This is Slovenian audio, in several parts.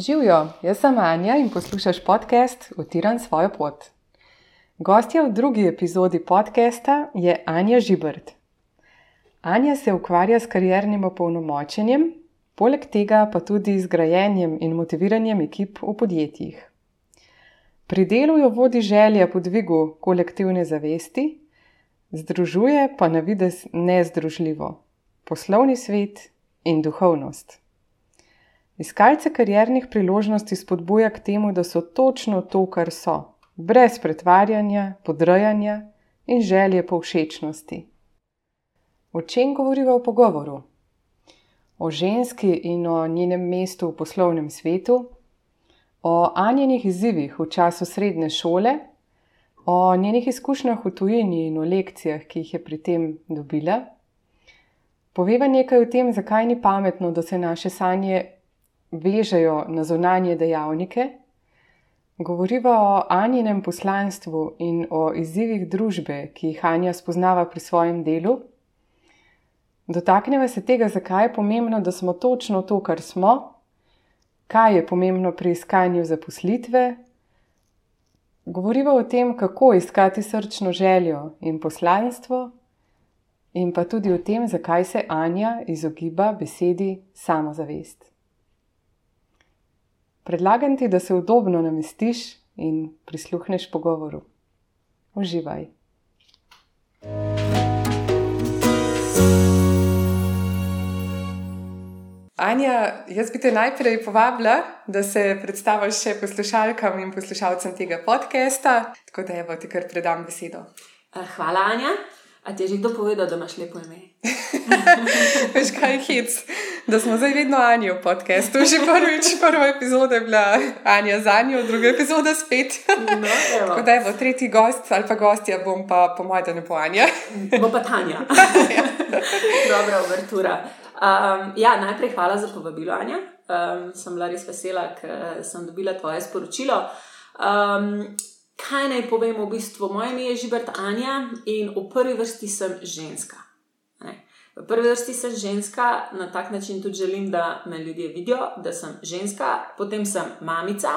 Živijo, jaz sem Anja in poslušaš podcast Utiran svojo pot. Gostja v drugi epizodi podcasta je Anja Žibrt. Anja se ukvarja s kariernim opolnomočenjem, poleg tega pa tudi z grajenjem in motiviranjem ekip v podjetjih. Pri delu jo vodi želja po dvigu kolektivne zavesti, združuje pa na vides nezdružljivo poslovni svet in duhovnost. Iskalce kariernih priložnosti spodbuja k temu, da so točno to, kar so, brez pretvarjanja, podrejanja in želje po všečnosti. O čem govoriva v pogovoru? O ženski in o njenem mestu v poslovnem svetu, o Anjenih izzivih v času srednje šole, o njenih izkušnjah v tujini in o lekcijah, ki jih je pri tem dobila. Poveva nekaj o tem, zakaj ni pametno, da se naše sanje vežejo na zunanje dejavnike, govoriva o Anjinem poslanstvu in o izzivih družbe, ki jih Anja spoznava pri svojem delu. Dotakneva se tega, zakaj je pomembno, da smo točno to, kar smo, kaj je pomembno pri iskanju zaposlitve. Govoriva o tem, kako iskati srčno željo in poslanstvo, in pa tudi o tem, zakaj se Anja izogiba besedi samozavest. Predlagam ti, da se udobno namestiš in prisluhneš pogovoru. Uživaj. Anja, jaz bi te najprej povabila, da se predstaviš še poslušalkam in poslušalcem tega podcasta, tako da evo ti kar predam besedo. Hvala, Anja. A ti je že kdo povedal, da imaš lepo ime? Veš kaj je hit, da smo zdaj vedno Anja v podkastu. Že prvič, prva epizoda je bila Anja za Anjo, druga epizoda spet. No, Tako da je bo tretji gost ali pa gostja, bom pa po mojem, da ne bo Anja. Bo pa Tanja. Dobra uvertura. Um, ja, najprej hvala za povabilo, Anja. Um, sem bila res vesela, ker sem dobila tvoje sporočilo. Um, kaj naj povem, v bistvu moje ime je Žibert Anja in v prvi vrsti sem ženska. Ne? V prvi vrsti sem ženska, na tak način tudi želim, da me ljudje vidijo, da sem ženska, potem sem mamica,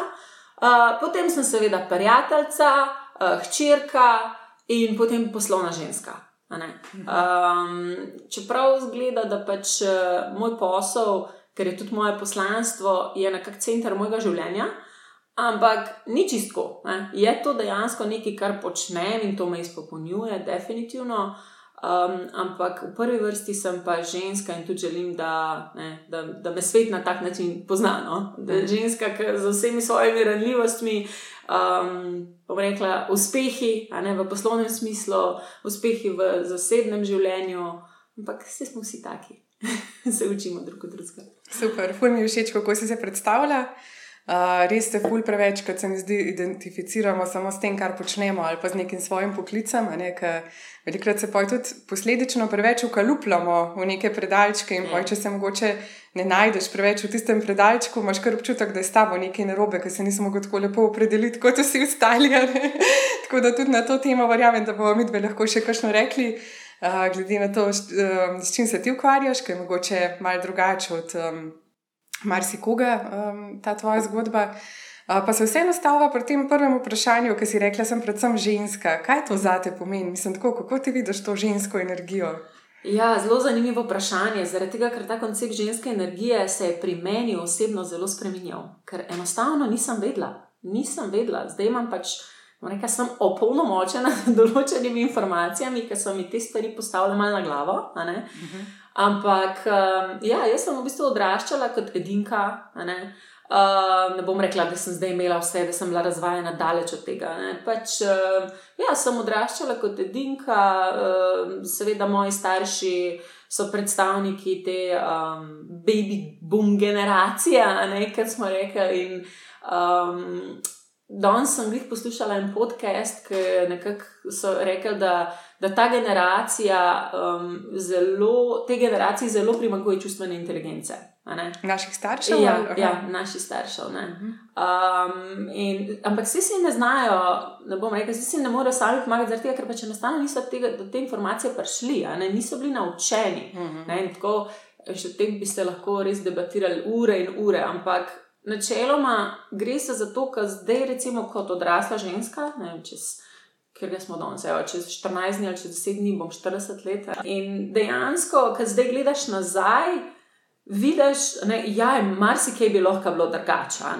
uh, potem sem seveda prijateljica, uh, hčerka in potem poslovna ženska. Um, čeprav zgleda, da pač uh, moj posel, ker je tudi moje poslanstvo, je nekako center mojega življenja. Ampak ni čisto. Ne? Je to dejansko nekaj, kar počnem in to me izpopolnjuje, definitivno. Um, ampak v prvi vrsti sem pa ženska in tudi želim, da, ne, da, da me svet na tak način pozna. No? Da je ženska z vsemi svojimi ranljivostmi, um, bom rekla, uspehi, ne v poslovnem smislu, uspehi v zasebnem življenju. Ampak vsi smo vsi taki, se učimo drug od drugega. Super, ful mi je všeč, kako si se predstavlja. Uh, res se ful preveč, kot se mi zdi, identificiramo samo s tem, kar počnemo ali pa z nekim svojim poklicem. Ne, velikrat se pa tudi posledično preveč ukalupljamo v neke predalčke in poj, če se mogoče ne najdeš preveč v tistem predalčku, imaš kar občutek, da je s tabo nekaj narobe, ker se nismo tako lepo opredeliti kot vsi ostali. tako da tudi na to temo verjamem, da bomo mi dve lahko še kakšno rekli. Uh, glede na to, s čim se ti ukvarjaš, ker je mogoče malo drugače od um, marsikoga um, ta tvoja zgodba. Uh, pa se vseeno stavlja pri tem prvem vprašanju, ki si rekla, da sem predvsem ženska. Kaj to za te pomeni? Mislim, tako, kako ti vidiš to žensko energijo? Ja, zelo zanimivo vprašanje. Zaradi tega, ker ta koncept ženske energije se je pri meni osebno zelo spremenil. Ker enostavno nisem vedela, nisem vedela. Zdaj imam pač, nekaj sem opolnomočena z določenimi informacijami, ker so mi te stvari postavljene malo na glavo. Ampak um, ja, jaz sem v bistvu odraščala kot edinka. Ne? Uh, ne bom rekla, da sem zdaj imela vse, da sem bila razvajena daleč od tega. Pač, uh, ja, sem odraščala kot edinka, uh, seveda moji starši so predstavniki te um, baby boom generacije, kot smo rekli. In, um, Danes sem jih poslušala en podcast, ki so rekli, da, da ta generacija, um, zelo, te generacije zelo primanjkuje čustvene inteligence. Naših staršev? Ja, ja naših staršev. Um, in, ampak vsi si ne znajo, ne bom rekel, vsi si ne morejo sami pomagati, tega, ker pač enostavno niso tega, do te informacije prišli, niso bili naučeni. Uh -huh. ne, tako, še o tem bi se lahko res debatirali ure in ure, ampak načeloma gre se za to, ker zdaj, recimo, kot odrasla ženska, ne vem, čez. Ker ga smo danes, evo, čez 14 dni ali čez 10 dni, bom 40 let. In dejansko, ko zdaj gledaš nazaj, vidiš, da je marsikaj bi lahko bilo drugače,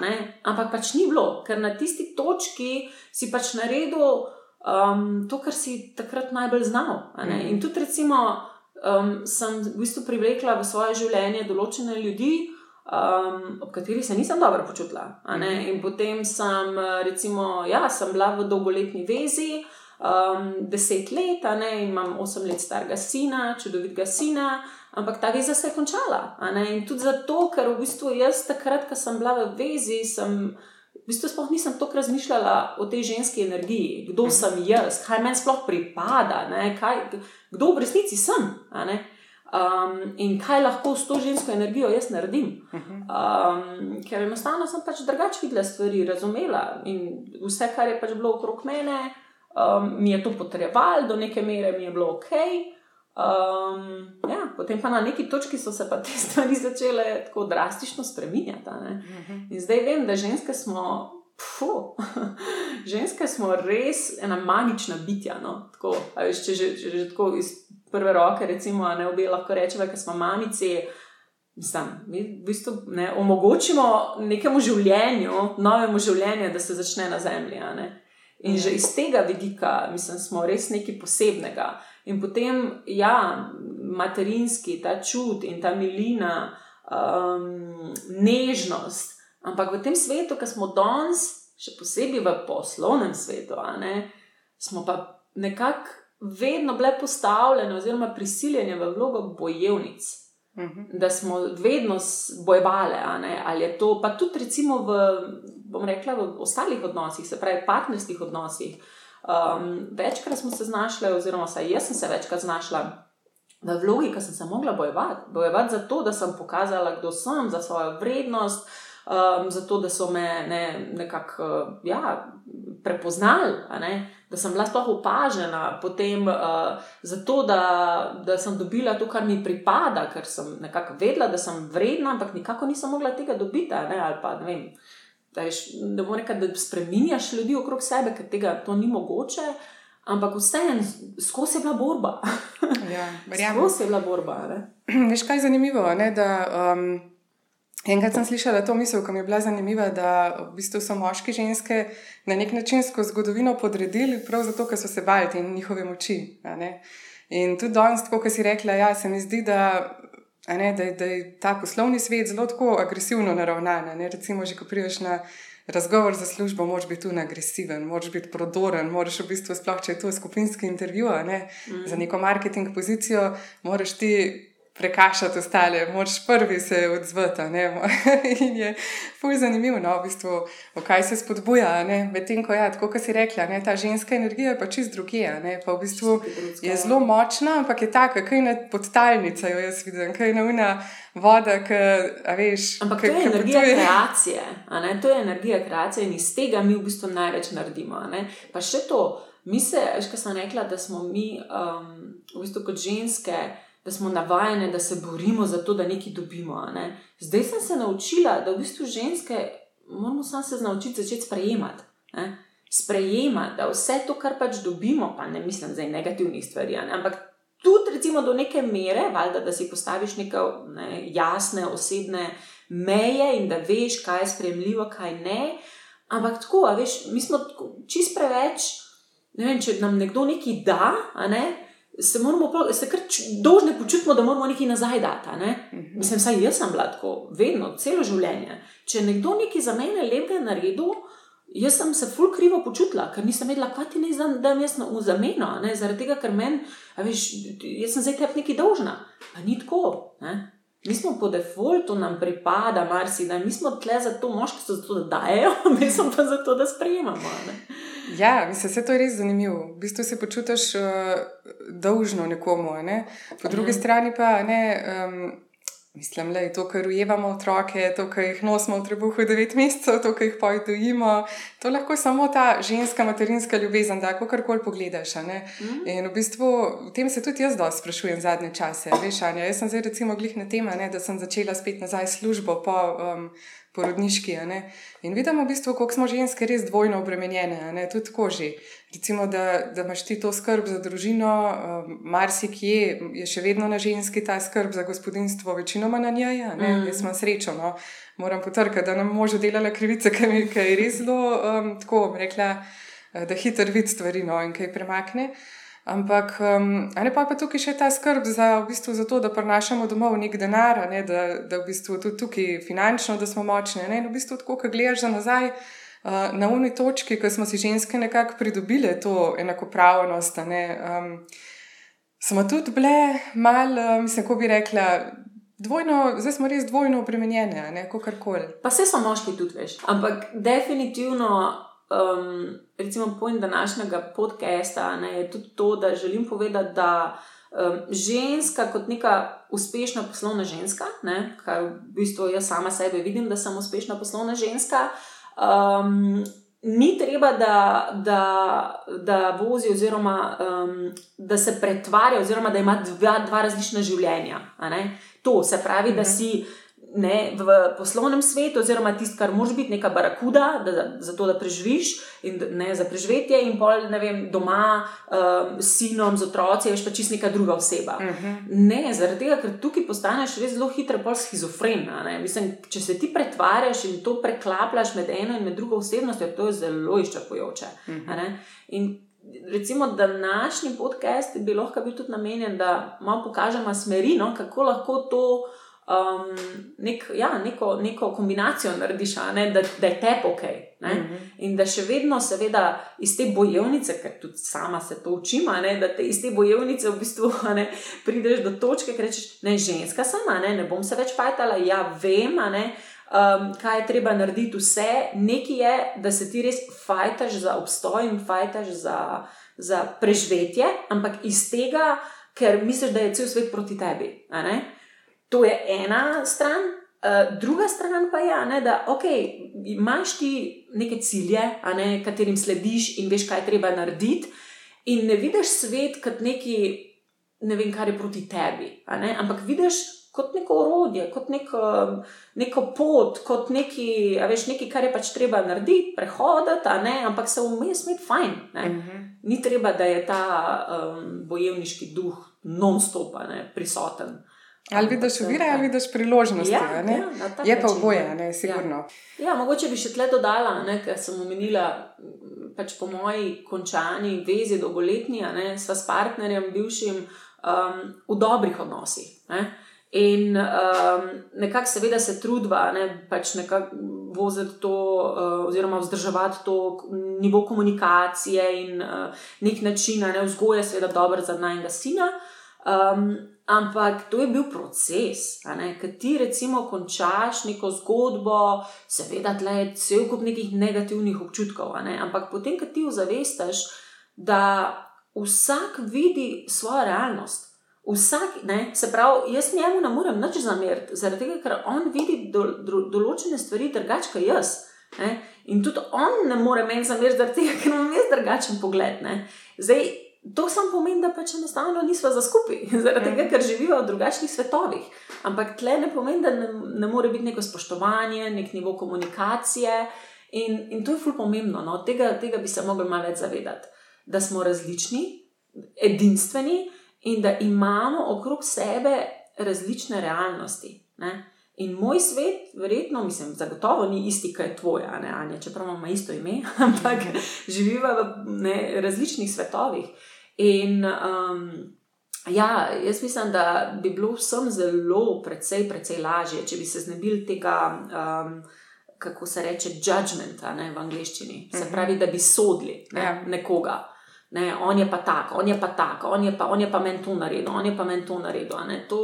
ampak pač ni bilo, ker na tisti točki si pač naredil um, to, kar si takrat najbolj znal. Mm. In tudi, recimo, um, sem v bistvu privlekla v svoje življenje določene ljudi, um, ob katerih se nisem dobro počutila. Mm. In potem sem, recimo, ja, sem bila v dolgoletni vezi. Um, deset let, ne, imam osem let starega sina, čudovitega sina, ampak ta veza se je končala. In tudi zato, ker v bistvu jaz takrat, ko sem bila v vezi, sem v bistvu sploh nisem toliko razmišljala o tej ženski energiji, kdo mhm. sem jaz, kaj meni sploh pripada, kaj, kdo v resnici sem. Um, in kaj lahko s to žensko energijo jaz naredim. Um, ker enostavno sem pač drugače videla stvari, razumela in vse, kar je pač bilo okrog mene, um, mi je to potrebovalo, do neke mere mi je bilo ok. Um, ja, potem pa na neki točki so se pa te stvari začele tako drastično spremenjati. Uh mhm. In zdaj vem, da ženske smo, fu, ženske smo res ena magična bitja. No? Tako, veš, če že, če že tako iz prve roke, recimo, ne obe lahko rečemo, da smo mamice. Mislim, mi v bistvu ne, omogočimo nekemu življenju, novemu življenju, da se začne na zemlji. In že iz tega vidika, mislim, smo res nekaj posebnega. In potem, ja, materinski, ta čut in ta milina, um, nežnost. Ampak v tem svetu, ki smo danes, še posebej v poslovnem svetu, ne, smo pa nekako vedno bile postavljene, oziroma prisiljene v vlogo bojevnic. Uhum. Da smo vedno bojevali, ali je to, pa tudi, recimo, v, rekla, v ostalih odnosih, se pravi, partnerskih odnosih. Um, večkrat smo se znašli, oziroma saj jaz sem se večkrat znašla v vlogi, ki sem se mogla bojevati. Bojevati za to, da sem pokazala, kdo sem, za svojo vrednost, um, za to, da so me ne, nekako ja, prepoznali, ne, da sem bila sploh opažena, potem uh, zato, da, da sem dobila to, kar mi pripada, ker sem nekako vedela, da sem vredna, ampak nikako nisem mogla tega dobiti. Ne, ali pa ne vem da, da, rekel, da spremenjaš ljudi okrog sebe, ker tega to ni mogoče. Ampak vseeno, skozi je bila borba. Ja, skozi je bila borba. Veš, kaj je zanimivo? Ne, da, um, enkrat sem slišala to misel, ki mi je bila zanimiva, da v bistvu so moški ženske na nek način skozi zgodovino podredili, prav zato, ker so se bali te njihove moči. In tudi danes, kot si rekla, ja, se mi zdi, da ne, da, da je ta poslovni svet zelo tako agresivno naravnan. Ne? Recimo, že ko priješ na razgovor za službo, moraš biti tu agresiven, moraš biti prodoren, moraš v bistvu, sploh če je to skupinski intervju ne? mm. za neko marketing pozicijo, moraš ti prekašati ostale, moč prvi se odzvati. In je fuj zanimivo, no, v bistvu, kaj se spodbuja. Medtem ko ja, tako, si rekla, ne, ta ženska energija je pa čist drugija. Pa v bistvu je zelo močna, ampak je taka, kaj je podtalnica, jo jaz vidim, kaj je nauna. Voda, ki, veš, Ampak to je energija potuje. kreacije, to je energija kreacije in iz tega mi v bistvu največ naredimo. Pa še to, mi se, veš, kaj sem rekla, da smo mi um, v bistvu kot ženske, da smo navajeni, da se borimo za to, da nekaj dobimo. Ne? Zdaj sem se naučila, da v bistvu ženske moramo samo se naučiti začeti sprejemati. Ne? Sprejemati, da vse to, kar pač dobimo, pa ne mislim zdaj negativnih stvari, ne? ampak tudi recimo do neke mere, valjda, da si postaviš neke ne, jasne osebne meje in da veš, kaj je sprejemljivo, kaj ne. Ampak tako, veš, mi smo čist preveč. Ne vem, če nam nekdo nekaj da, ne, se moramo, se kar dolžne počutimo, da moramo nekaj nazaj dati. Ne? Mhm. Mislim, saj jaz sem bila tako, vedno, celo življenje. Če je nekdo nekaj za mene lepega naredil, jaz sem se ful krivo počutila, ker nisem vedela, kaj ti naj da jaz na zameno. Zaradi tega, ker meni, veš, jaz sem zdaj tebi nekaj dolžna. Pa ni tako. Ne? Mi smo po defaultu, nam pripada marsikaj, mi smo tle za to, moški so zato, da dajo, mi smo pa zato, da sprejemamo. Ne? Ja, mislim, se to je res zanimivo. V bistvu se počutiš uh, dolžno nekomu, ne? po drugi Aha. strani pa ne. Um, Mislim, da je to, kar ujevamo otroke, to, kar jih nosimo v trebuhu devet mesecev, to, kar jih pojdujemo, to lahko samo ta ženska materinska ljubezen, da kako koli pogledaš. Mm. In v bistvu v tem se tudi jaz dosti sprašujem zadnje čase. Veš, Anja, jaz sem zdaj recimo glih na tem, da sem začela spet nazaj službo po um, porodniški. In vidimo, v bistvu, koliko smo ženske res dvojno obremenjene, tudi koži. Recimo, da, da imaš ti to skrb za družino, um, marsikje je še vedno na ženski ta skrb za gospodinstvo, večinoma na njej. Mm. Jaz sem srečen, no? moram potrkati, da nam može delati krivice, kaj je res zelo, um, tako rekla, eh, da hitro vidi stvari no, in kaj premakne. Ampak, um, ali pa je tukaj še ta skrb za, v bistvu, za to, da prenašamo domov nek denar, ne, da, da v bistvu tudi tukaj finančno, da smo močni. Ne, in v bistvu, tako, ko gledaš za nazaj uh, na uni točki, ko smo si ženske nekako pridobile to enakopravnost, ne, um, smo tudi bile mal, uh, mislim, kako bi rekla. Dvojno, zdaj smo res dvojno obremenjene, ne kako koli. Pa vse so moški tudi, veš. Ampak definitivno um, recimo, pojem današnjega podcasta ne, je tudi to, da želim povedati, da um, ženska kot neka uspešna poslovna ženska, ne, kar v bistvu jaz sama sebe vidim, da sem uspešna poslovna ženska. Um, Ni treba, da, da, da vozi, oziroma um, da se pretvarja, oziroma da ima dva, dva različna življenja. To se pravi, da mhm. si ne, v poslovnem svetu, oziroma tisto, kar moraš biti, neka barakuda, da, za to, da preživiš in ne za preživetje, in pol ne vem, doma um, s sinom, z otroci, veš pa čist neka druga oseba. Uh mhm. -huh. Ne, zaradi tega, ker tukaj postaneš res zelo hitro pol schizofren. Mislim, če se ti pretvarjaš in to preklapljaš med eno in med drugo osebnostjo, to je zelo izčrpujoče. Uh mhm. -huh. Recimo, da današnji podcast bi lahko bil tudi namenjen, da malo pokažemo smeri, no, kako lahko to um, nek, ja, neko, neko kombinacijo narediš, ne, da, da je te ok. Mm -hmm. In da še vedno, seveda, iz te bojevnice, ker tudi sama se to učim, ne, da te iz te bojevnice v bistvu ne, prideš do točke, ki rečeš, ne, ženska sem, ne, ne bom se več fajtala, ja, vem, ne. Um, kaj je treba narediti, vse, nekaj je, da se ti res fajtaš za obstoj in fajtaš za, za preživetje, ampak iz tega, ker misliš, da je cel svet proti tebi. To je ena stran. Uh, druga stran pa je, ne, da okay, imaš ti neke cilje, ne, katerim slediš in veš, kaj treba narediti, in ne vidiš svet kot neki, ne vem, kar je proti tebi, ne, ampak vidiš kot neko orodje, kot neko, neko pot, kot neki, veš, nekaj, kar je pač treba narediti, prehoditi, ne, ampak se vmes imeti fajn. Uh mhm. -huh. Ni treba, da je ta um, bojevniški duh non-stop prisoten. Ali vidiš uvire, ali vidiš priložnosti. Ja, ja, je pa oboje, ne, sigurno. Ja. ja, mogoče bi še tle dodala, ne, ker sem omenila, pač po moji končani vezi dolgoletni, sva s partnerjem, bivšim, um, v dobrih odnosih. Ne. In um, nekako, seveda, se trudva, ne, pač nekako voziti to, uh, oziroma vzdrževati to nivo komunikacije in uh, nek način, ne, vzgoje, seveda, dobro za najnega sina. Um, Ampak to je bil proces, ki ti recimo končaš neko zgodbo, seveda tle je cel kup nekih negativnih občutkov, ne? ampak potem, ko ti ozavestaš, da vsak vidi svojo realnost. Vsak, ne, se pravi, jaz njemu ne morem nič zameriti, zaradi tega, ker on vidi do, do, določene stvari drugače kot jaz. Ne? In tudi on ne more meni zameriti, zaradi tega, ker imam jaz drugačen pogled. Ne? Zdaj, To samo pomeni, da pač enostavno nismo za skupaj, zaradi tega, ker živijo v drugačnih svetovih. Ampak tle ne pomeni, da ne, ne more biti neko spoštovanje, nek nivo komunikacije. In, in to je fully pomembno. No? Tega, tega bi se mogli malo več zavedati, da smo različni, edinstveni in da imamo okrog sebe različne realnosti. Ne? In moj svet, verjetno, mislim, zagotovo ni isti, kot je tvoja, ne, Anja, čeprav imamo isto ime, ampak živiva v ne, različnih svetovih. In um, ja, jaz mislim, da bi bilo vsem zelo, precej, precej lažje, če bi se znebili tega, um, kako se reče, judgmenta ne, v angleščini. Se mhm. pravi, da bi sodili ne, ja. nekoga. Ne, on je pa tak, on je pa tak, on je pa, on je pa meni to naredil, on je pa meni to naredil. To,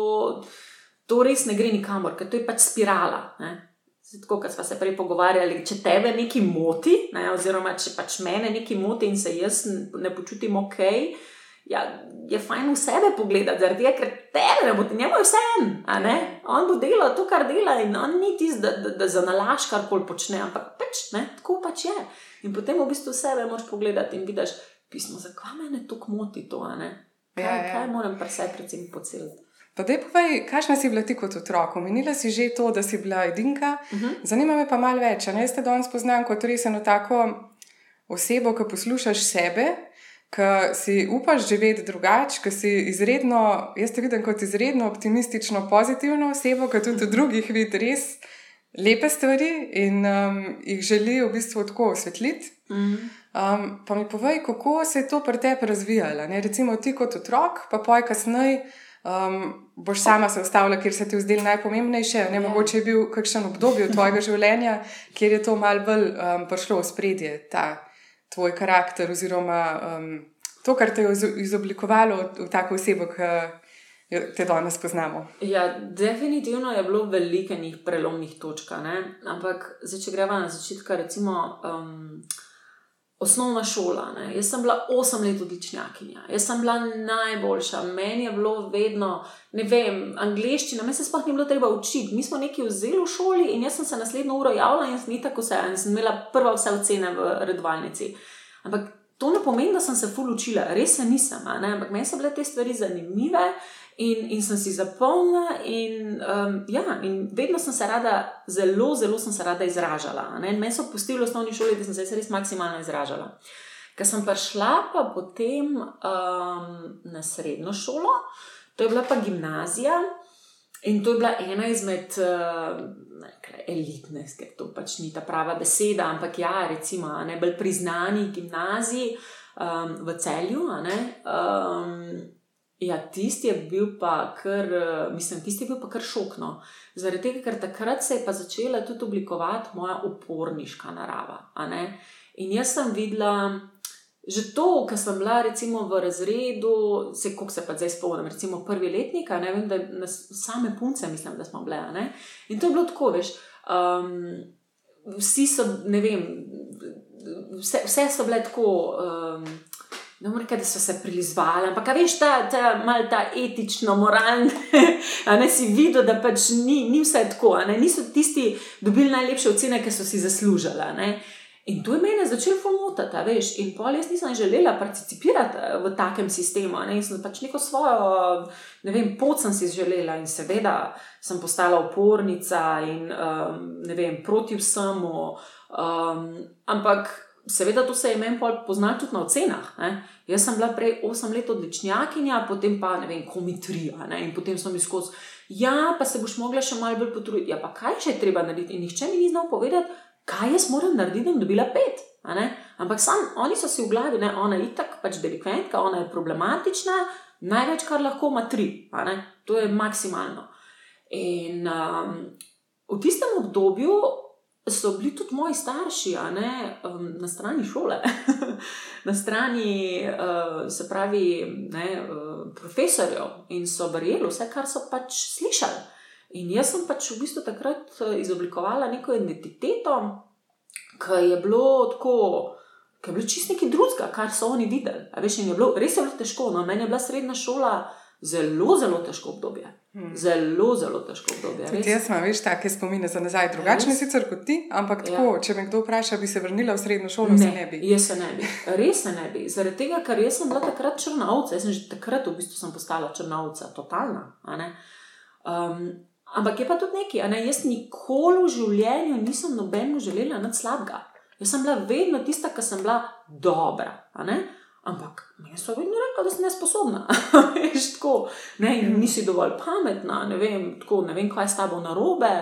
to res ne gre nikamor, ker to je pač spirala. Ne. Tako, kot smo se prej pogovarjali, če tebe nekaj moti, ne, oziroma če pač mene nekaj moti in se jaz ne počutim ok, ja, je fajn v sebe pogledati, zaradi tega, ker tebe ne moti, njemu je vse en. On bo delal to, kar dela in on ni tisti, da, da, da za nalaž kar koli počne, ampak pač, ne, tako pač je. In potem v bistvu sebe moš pogledati in vidiš, pismo, zakaj me ne tako moti to, kaj, ja, ja. kaj moram pa se predvsem poceliti. Pa da povej, kakšna si bila ti kot otrok? Omenila si že to, da si bila edinka. Uh Mhm. -huh. Zanima me pa malo več. Ne, jaz te danes poznam kot res eno tako osebo, ki poslušaš sebe, ki si upaš živeti drugače, ki si izredno, jaz te vidim kot izredno optimistično, pozitivno osebo, ki tudi v drugih vidi res lepe stvari in um, jih želi v bistvu tako osvetliti. Mhm. Um, pa mi povej, kako se je to pri tebi razvijalo? Ne? Recimo ti kot otrok, pa poj kasneje. Um, boš sama se ustavila, kjer se ti je zdelo najpomembnejše. Ne, Ja. mogoče je bil kakšen obdobje tvojega življenja, kjer je to malo bolj um, prišlo v spredje, ta tvoj karakter, oziroma um, to, kar te je izo- izoblikovalo v, v tako osebo, ki te danes poznamo. Ja, definitivno je bilo veliko njih prelomnih točk, ampak zdaj, če greva na začetek, recimo um, osnovna šola. Ne? Jaz sem bila 8 let odličnjakinja, jaz sem bila najboljša, meni je bilo vedno, ne vem, angliščina, me se sploh ni bilo treba učiti. Mi smo nekaj vzeli v šoli in jaz sem se naslednjo uro javila in sem tako vse, in sem imela prva vse ocene v redovalnici. Ampak to ne pomeni, da sem se ful učila, res se nisem, ampak meni so bile te stvari zanimive. In, in sem si zapomnila, in, um, ja, in vedno sem se rada, zelo, zelo sem se rada izražala. Meni so pustili v osnovni šoli, da sem se res maksimalno izražala. Ker sem prišla pa potem um, na srednjo šolo, to je bila pa gimnazija, in to je bila ena izmed uh, nekaj elitne, ker to pač ni ta prava beseda, ampak ja, recimo najbolj priznani gimnaziji um, v celju. Um, Ja, tisti je bil pa kar, eh, mislim, tisti je bil pa kar šokno. Zaradi tega, ker takrat se je pa začela tudi oblikovati moja uporniška narava. In jaz sem videla, že to, ker sem bila recimo v razredu, se kako se pa zdaj spomnim, recimo prvi letnik, ne vem, da nas, same punce, mislim, da smo bile. ne. In to je bilo tako, veš. Um, vsi so, ne vem, vse, vse so bile tako. Um, Ne morem reči, da so se prilizvali, ampak veš, ta, ta malo ta etično, moralno, a ne si videl, da pač ni, ni vse tako, ne niso tisti dobili najlepše ocene, ki so si zaslužili. a ne. In to je mene začelo pomotati, veš, in pol jaz nisem želela participirati eh, v takem sistemu, ne, in sem pač neko svojo, ne vem, pot sem si želela in seveda sem postala upornica in um, ne vem, proti vsemu, um, ampak. Seveda, to se je meni poznalo tudi na ocenah. Ne? Jaz sem bila prej 8 let odličnjakinja, potem pa ne vem, komitrija. Ne? In potem mi skozi, ja, pa se boš mogla še malo bolj potruditi. Ja, pa kaj še je treba narediti? In nihče mi ni znal povedati, kaj jaz moram narediti, da bom dobila pet. ne. Ampak sam, oni so si v glavi, da ona je itak pač delikventka, ona je problematična, največ, kar lahko ima tri. ne. To je maksimalno. In um, v tistem obdobju so bili tudi moji starši, ne um, na strani šole, na strani, uh, se pravi, ne, uh, profesorjev in so verjeli vse, kar so pač slišali. In jaz sem pač v bistvu takrat uh, izoblikovala neko identiteto, ki je bilo tako. Ker je bilo čist nekaj drugega, kar so oni videli. A Veš, je bilo, res je bilo težko. No, meni je bila srednja šola zelo, zelo težko obdobje. Hmm. Zelo, zelo težko obdobje. Tudi jaz imam, veš, take spomine za nazaj, drugačne Res? sicer kot ti, ampak Ja. tako, če me kdo vpraša, bi se vrnila v srednjo šolo, se ne bi. Jaz se ne bi, res se ne bi. Zaradi tega, ker jaz sem bila takrat črnavca, jaz sem že takrat v bistvu sem postala črnavca, totalna. ne. Um, ampak je pa tudi nekaj, ne, jaz nikoli v življenju nisem nobeno želela nad slabega. Jaz sem bila vedno tista, ki sem bila dobra. Ampak meni so vedno rekli, da sem nesposobna. Veš, tako, ne, in nisi dovolj pametna, ne vem, tako, ne vem, kaj je s tabo narobe.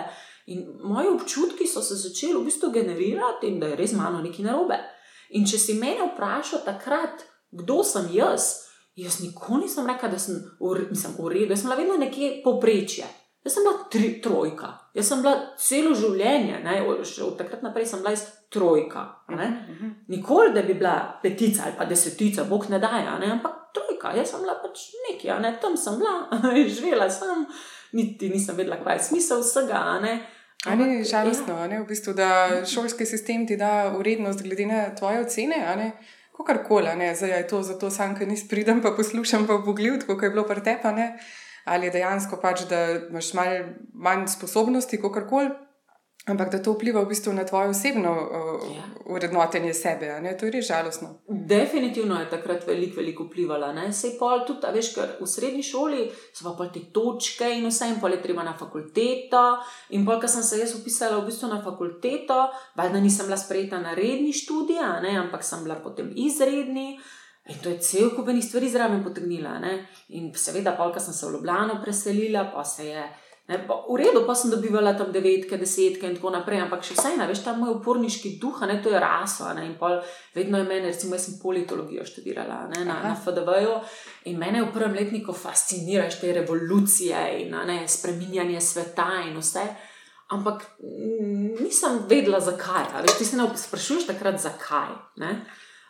In moji občutki so se začeli v bistvu generirati, in da je res mano nekaj narobe. In če si mene vprašal takrat, kdo sem jaz, jaz nikoli nisem rekel, da sem mislim, v redu, jaz sem vedno nekje povprečje. Jaz sem bila tri, trojka, jaz sem bila celo življenje, ne, od takrat naprej sem bila jaz trojka. Ne. Mhm. Nikoli, da bi bila petica ali pa desetica, bog ne daje, a ne, ampak trojka, jaz sem bila pač nekaj, ne, tam sem bila, živela sem, niti nisem vedela, kaj je smisel vsega. Ne. A ni žalostno, a ne, v bistvu, da šolski sistem ti da urednost glede na tvoje ocene, ne? Kakorkoli, a ne, zdaj je to zato sam, ker nis pridem, pa poslušam pa pogled, kako je bilo pri tebi, ne, ali je dejansko pač, da imaš mal, manj sposobnosti, kakorkoli. Ampak da to vpliva v bistvu na tvoje osebno uh, ja. urednotenje sebe, ne? to je res žalostno. Definitivno je takrat veliko, veliko vplivala. Sej pol tudi, a veš, ker v srednji šoli so pa te točke in vse, in pol je treba na fakulteto. In pol, ker sem se jaz upisala v bistvu na fakulteto, valjda nisem bila sprejeta na redni študij, ampak sem bila potem izredni. In to je cel kup enih stvari zraven potegnila. Ne? In seveda, pol, ker sem se v Ljubljano preselila, pa se je. Ne, v redu, pa sem dobivala tam devetke, desetke in tako naprej, ampak še vsaj, veš, ta moj uporniški duh, ne, to je rasla. Ne, in pol, vedno je meni, recimo, jaz sem politologijo študirala ne, na, na FDV-ju in mene v prvem letniku fascinirajo te revolucije in ne, spreminjanje sveta in vse. Ampak mm, nisem vedela, zakaj. Veš, ti se ne sprašuješ takrat, zakaj.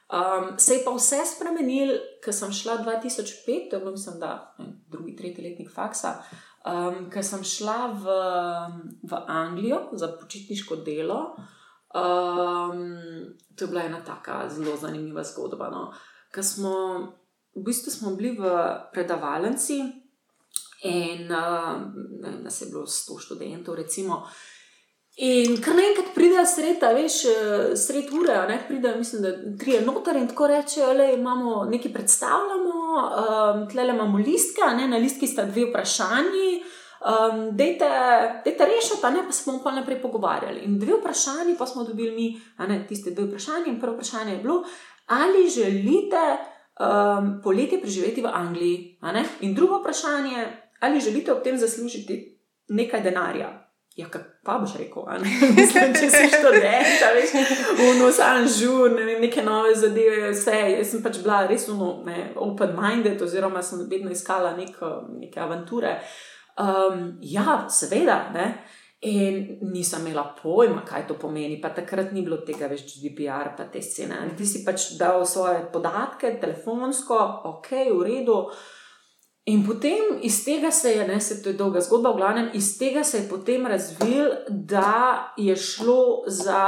Um, se je pa vse spremenil, ker sem šla 2005, to je bilo, mislim, da ne, drugi, tretji letnik faksa. Um, ker sem šla v, v Anglijo za počitniško delo, um, to je bila ena tako zelo zanimiva zgodba. No? Ker smo v bistvu smo bili v predavalnici in uh, nas je bilo 100 študentov, recimo. In kar naenkrat pride sred, veš, sred ure, ne pride, mislim, da tri je noter in tako reče, da imamo nekaj predstavljamo, um, tle imamo listke, ne, na listki sta dve vprašanji. Um, dejte, dejte rešiti, ne pa se bomo pa naprej pogovarjali. In dve vprašanji pa smo dobili mi, ne tiste dve vprašanji. In prvo vprašanje je bilo, ali želite um, poletje preživeti v Angliji, in drugo vprašanje, ali želite ob tem zaslužiti nekaj denarja. Ja, pa boš rekel? Mislim, če si študent, veš, uno, san žur, ne vem, neke nove zadeve, vse. Jaz sem pač bila res open-minded, oziroma sem vedno iskala nek, neke avanture. Um, ja, seveda, ne. In nisem imela pojma, kaj to pomeni, pa takrat ni bilo tega več GDPR, pa te scene. Ti si pač dal svoje podatke, telefonsko, ok, v redu. In potem iz tega se je, ne se to je dolga zgodba, v glavnem, iz tega se je potem razvil, da je šlo za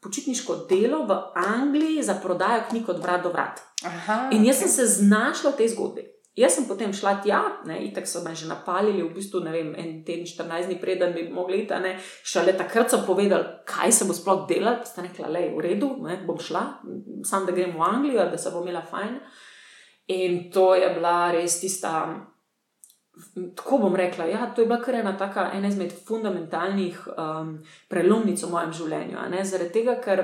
počitniško delo v Angliji, za prodajo knjig od vrat do vrat. Aha, in jaz okay. sem se znašla v tej zgodbi. Jaz sem potem šla tja, tako so me že napalili, v bistvu ne vem, en teden, 14 dni, preden bi mogli iti, ne, šele takrat so povedali, kaj se bo sploh delalo. Sta rekla, le, v redu, ne, bom šla, sam da grem v Anglijo, da se bo imela fajn. In to je bila res tista, tako bom rekla, ja, to je bila kar ena taka, ena izmed fundamentalnih um, prelomnic v mojem življenju. Zaradi tega, ker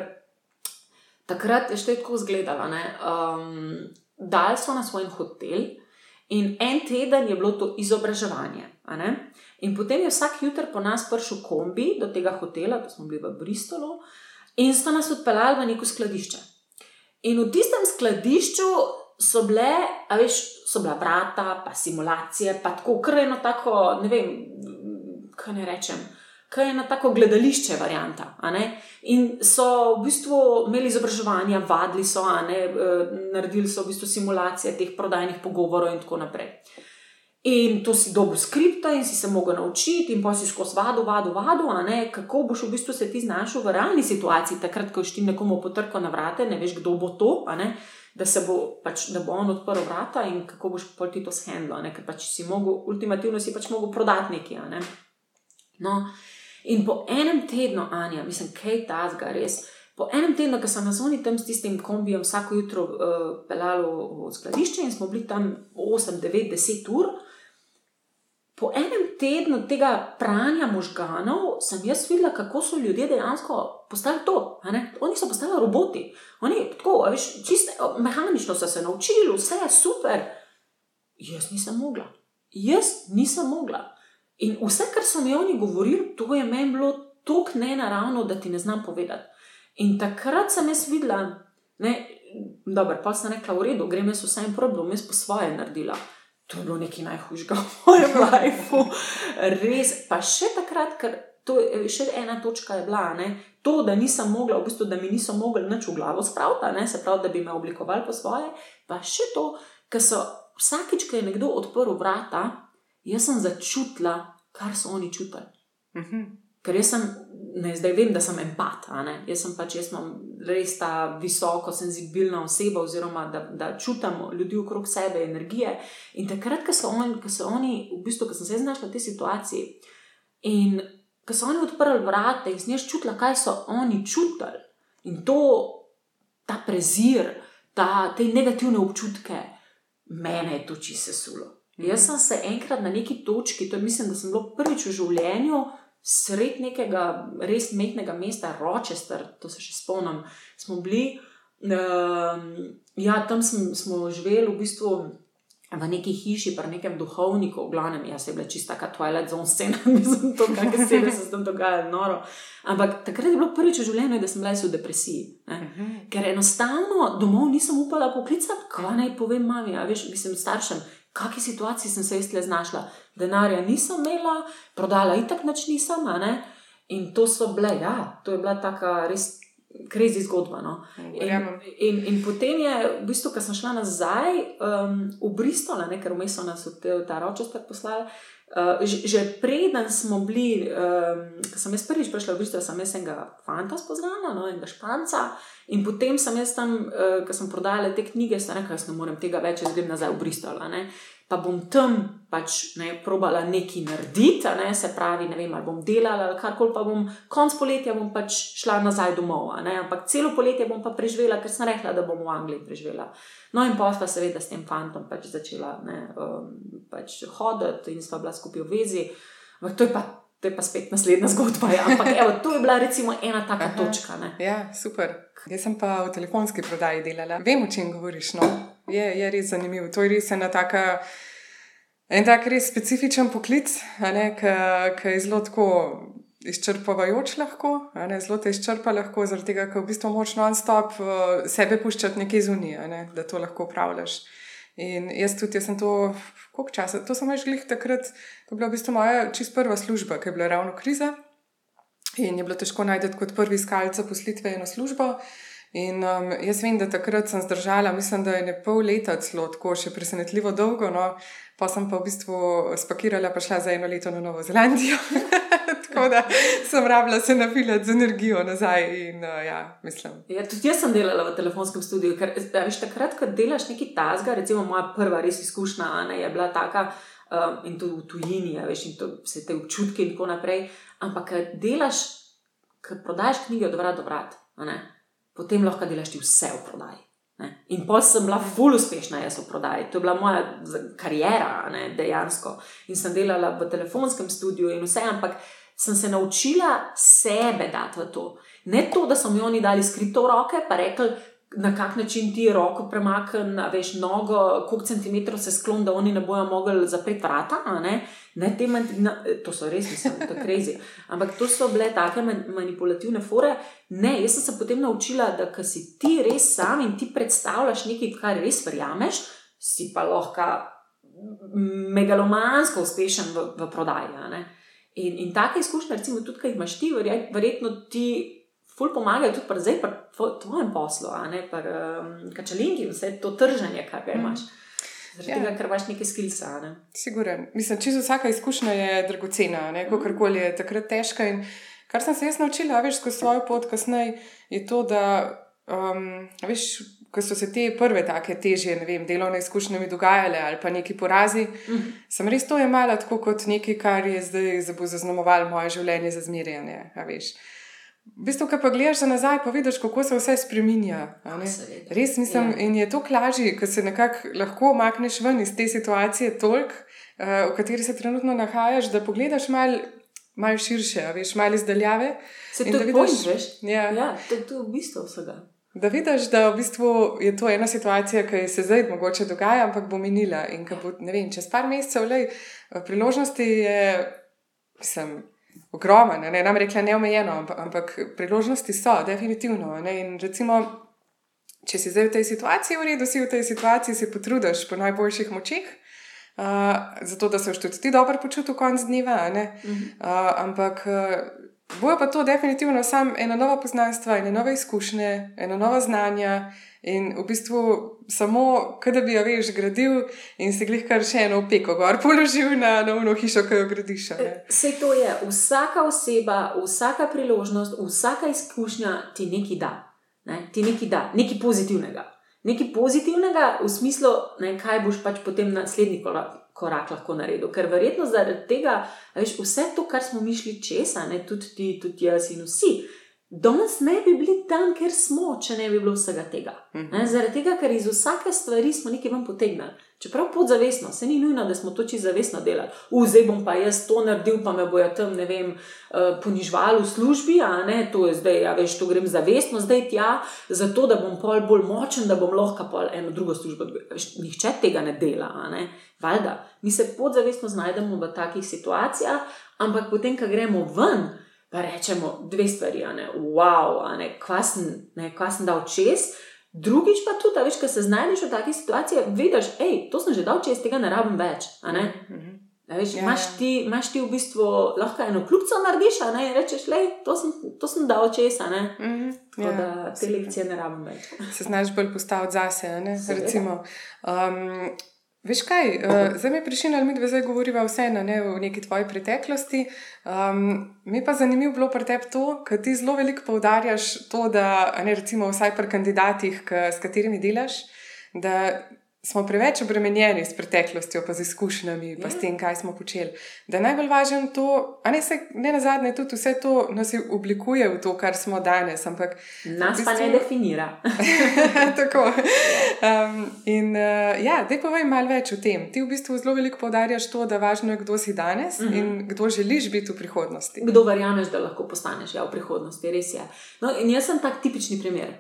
takrat je še tako izgledalo. Um, dal so na svoj hotel in en teden je bilo to izobraževanje. In potem je vsak jutr po nas prišel kombi do tega hotela, da smo bili v Bristolu, in so nas odpeljali v neko skladišče. In v tistem skladišču so bile, a veš, so bila vrata, pa simulacije, pa tako, kar je eno tako, ne vem, kaj ne rečem. Kaj je ena tako gledališče, varianta. In so v bistvu imeli izobraževanja, vadili so, ne, eh, naredili so v bistvu simulacije teh prodajnih pogovorov, in tako naprej. In to si dobil skripta, in si se mogel naučiti, in pa si skozi vado, vado, vado, kako boš v bistvu se ti znašel v realni situaciji, takrat, ko ti nekomu potrka na vrate, ne veš, kdo bo to da se bo, pač, da bo on odprl vrata in kako boš ti to shendlo, ker pač si mogel, ultimativno si pač mogel prodati nekaj. Ne? No, in po enem tednu, Anja, mislim, kaj ta zga res. Po enem tednu, ko sem na zoni tam s tistim kombijem vsako jutro uh, pelal v skladišče in smo bili tam 8, 9, 10 ur, po enem tednu tega pranja možganov sem jaz videla, kako so ljudje dejansko postali to. Oni so postali roboti. Oni tako, veš, čiste, mehanično so se naučili, vse je super. Jaz nisem mogla. Jaz nisem mogla. In vse, kar so mi oni govorili, to je meni bilo tako nenaravno, da ti ne znam povedati. In takrat sem jaz videla, da pa sem rekla, v redu, grem jaz vsem problem, jaz po svoje naredila. To je bilo nekaj najhujšega v mojem življenju. Res, pa še takrat, ker to je še ena točka je bila, ne? to, da nisem mogla, v bistvu, da mi niso mogli nič v glavo spraviti, se pravi, da bi me oblikovali po svoje, pa še to, ker so vsakič, ko je nekdo odprl vrata, jaz sem začutila, kar so oni čutili. Uh mhm. -huh. Ker jaz sem, ne, zdaj vem, da sem empat, jaz sem pač, jaz imam res ta visoko senzibilna oseba, oziroma da, da čutim ljudi okrog sebe, energije. In takrat, ko so oni, ko so oni v bistvu, ko sem se znašla v tej situaciji in ko so oni odprli vrata in sneš čutila, kaj so oni čutili. In to, ta prezir, ta, te negativne občutke, mene je to čisto sesulo. -hmm. Jaz sem se enkrat na neki točki, to je mislim, da sem bilo prvič v življenju, sred nekega res mehkega mesta, Rochester, to se še spomnim, smo bili. Uh, ja, tam smo, smo živeli v bistvu v neki hiši, pri nekem duhovniku, v glavnem, jaz sem bila čista kot Twilight Zone scena, mislim, to, kaj se je tam dogajalo, noro. Ampak takrat je bilo prvič v življenju, da sem bila v depresiji. Uh mhm. -huh. Ker enostavno domov nisem upala poklicati, kaj naj povem mami, a veš, mislim, staršem. Kakšni situaciji sem se jaz le znašla? Denarja nisem imela, prodala itak nič nisem, in to so bile, ja, to je bila taka res krizi zgodba. No. In, in, in potem je, v bistvu, ko sem šla nazaj um, v Bristol, ne, ker vmes so nas v ta ročester poslali. Uh, že, že preden smo bili, um, sem jaz prvič prišla v Bristol, sem jaz enega fanta spoznala, no, enega španca. In potem sem jaz tam, uh, ko sem prodajala te knjige, sem rekla, da ne morem tega več, jaz grem nazaj v Bristol pa bom tam pač ne, probala nekaj narediti, ne, se pravi, ne vem, ali bom delala ali karkoli, pa bom konc poletja bom pač šla nazaj domov. Ne, ampak celo poletje bom pa preživela, ker sem rekla, da bom v Angliji preživela. No, in pa sva seveda s tem fantom pač začela ne, um, pač hoditi in sva bila skupaj v vezi. Ampak to je pa. To je pa spet naslednja zgodba. Ja. Ampak evo, to je bila recimo ena taka Aha, točka. Ne. Ja, super. Jaz sem pa v telefonski prodaji delala. Vem, o čem govoriš. No? Je, je res zanimivo. To je res ena taka. En tak res specifičen poklic, ki je zelo tako izčrpavajoč, lahko, zelo te izčrpa, lahko, zaradi tega, ker v bistvu moč non-stop uh, sebe puščati nekaj zunije, ne, da to lahko upravljaš. In jaz tudi, jaz sem to, koliko časa, to sem več glih takrat, ko je bila v bistvu moja čist prva služba, ki je bila ravno kriza in je bilo težko najti kot prvi iskalec poslitve eno službo. In um, jaz vem, da takrat sem zdržala, mislim, da je ne pol leta celo tako, še presenetljivo dolgo. No. Pa sem pa v bistvu spakirala, pa šla za eno leto na Novo Zelandijo. tako da sem rabila se napilati z energijo nazaj. In, uh, ja, ja, tudi jaz sem delala v telefonskem studiu, ker veš, takrat, ko delaš nekaj tasga, recimo moja prva res izkušnja Ana, je bila taka. Um, in to v tujini, ja, veš, in to vse te občutke, in tako naprej. Ampak, ker delaš, ker prodajaš knjige od vrata do vrata, potem lahko delaš ti vse v prodaji. Ne? In pa sem bila fully uspešna, jaz v prodaji. To je bila moja karijera, ne, dejansko. In sem delala v telefonskem studiu in vse, ampak sem se naučila sebe dati v to. Ne to, da so mi oni dali skripto roke, pa rekli, na kak način ti roko premakneš, veš, nogo, koliko centimetrov se sklon, da oni ne bojo mogli zapreti vrata. Ne? Ne, te, na, to so res, mislim, da je krizi. Ampak to so bile take manipulativne fore. Ne, jaz sem se potem naučila, da si ti res sam in ti predstavljaš nekaj, kar res verjameš, si pa lahko megalomansko uspešen v, v prodaji. In, in take izkušnje, recimo, tudi, kaj imaš ti, verjetno ti ful pomagajo tudi zdaj pri tvojem poslu, ne pa um, kačalinki, vse to trženje, kar ga imaš. Zaradi ja. tega, ker imaš nekaj skilsa. Ne? Siguren. Mislim, čisto vsaka izkušnja je dragocena, kakorkoli je takrat težka. In kar sem se jaz naučila, veš, skozi svojo pot kasneje, je to, da. Um, veš, ko so se te prve take težje, ne vem, delovne izkušnje mi dogajale ali pa neki porazi, mm -hmm. sem res to jemala tako kot nekaj, kar je zdaj zaznamovalo moje življenje za zmirjanje. V bistvu, ko pa gledaš nazaj, pa vidiš, kako se vse spremenja. Res mislim, ja. in je to lažje, ko se nekako lahko omakneš ven iz te situacije, toliko, uh, v kateri se trenutno nahajaš, da pogledaš malo mal širše, veš, malo izdaljave. Se to vidiš, veš? Ja, ja to je v bistvu vsega. Da vidiš, da v bistvu je to ena situacija, ki se zdaj mogoče dogaja, ampak bo minila. In ko bo, ne vem, čez par mesecev, le priložnosti je, mislim ogromen, ne, ne nam rekla neomejeno, ampak, ampak priložnosti so, definitivno. Ne, in recimo, če si zdaj v tej situaciji, v redu si v tej situaciji, si potrudiš po najboljših močeh. Uh, zato, da se tudi ti dobro počutiš, konc dneva. Uh, ampak uh, bojo pa to definitivno samo ena nova poznanstva, ena nova izkušnja, ena nova znanja, In v bistvu samo, da bi jo veš, gradil in si jih kar še eno peko gor položil na novno hišo, ki jo gradiš. Vse to je, vsaka oseba, vsaka priložnost, vsaka izkušnja ti nekaj da. Ne? Ti nekaj da, nekaj pozitivnega. Nekaj pozitivnega v smislu, ne, kaj boš pač potem naslednji korak, korak lahko naredil. Ker verjetno zaradi tega, veš, vse to, kar smo mišli česa, ne, tudi ti, tudi jaz in vsi. Danes ne bi bili tam, kjer smo, če ne bi bilo vsega tega. Mm -hmm. Zaradi tega, ker iz vsake stvari smo nekaj vam potegnili. Čeprav podzavestno, se ni nujno, da smo to čisto zavestno delali. Zdaj bom pa jaz to naredil, pa me bojo tam, ne vem, uh, ponižvali v službi, a ne, to je zdaj, ja, veš, to grem zavestno, zdaj tja, zato da bom pol bolj močen, da bom lahko pol eno drugo službo. Veš, nihče tega ne dela, a ne. Valjda, mi se podzavestno znajdemo v takih situacijah, ampak potem, ko gremo ven, pa rečemo dve stvari, a ne, wow, a ne, kva sem, ne, kva sem dal čez. Drugič pa tudi, da veš, ko se znajdeš v takih situacijah, vidiš, hej, to sem že dal čez, tega ne rabim več. Mhm. Veš, ja, imaš, ja. ti, imaš ti v bistvu lahko eno kljubco narediš, a ne rečeš, le, to, to sem dal čez, a ne. Mm -hmm. Tako ja, da te lekcije ne rabim več. Se znaš bolj postaviti zase, a ne. Recimo, um, Veš kaj, uh, zdaj mi je prišlo, ali mi dve zdaj govoriva vseeno ne, v neki tvoji preteklosti. Um, mi pa zanimivo bilo pri tebi to, ker ti zelo veliko poudarjaš to, da ne recimo vsaj pri kandidatih, k, s katerimi delaš, da smo preveč obremenjeni s preteklostjo, pa z izkušnjami, pa s ja. tem, kaj smo počeli. Da je najbolj važno to, a ne, se, ne na zadnje, tudi vse to nas oblikuje v to, kar smo danes. Ampak, nas bistvu... pa ne definira. Tako. Um, in uh, ja, da povej malo več o tem. Ti v bistvu zelo veliko poudarjaš to, da važno je, kdo si danes uh -huh. in mhm. kdo želiš biti v prihodnosti. Kdo verjameš, da lahko postaneš ja, v prihodnosti, res je. No, in jaz sem tak tipični primer.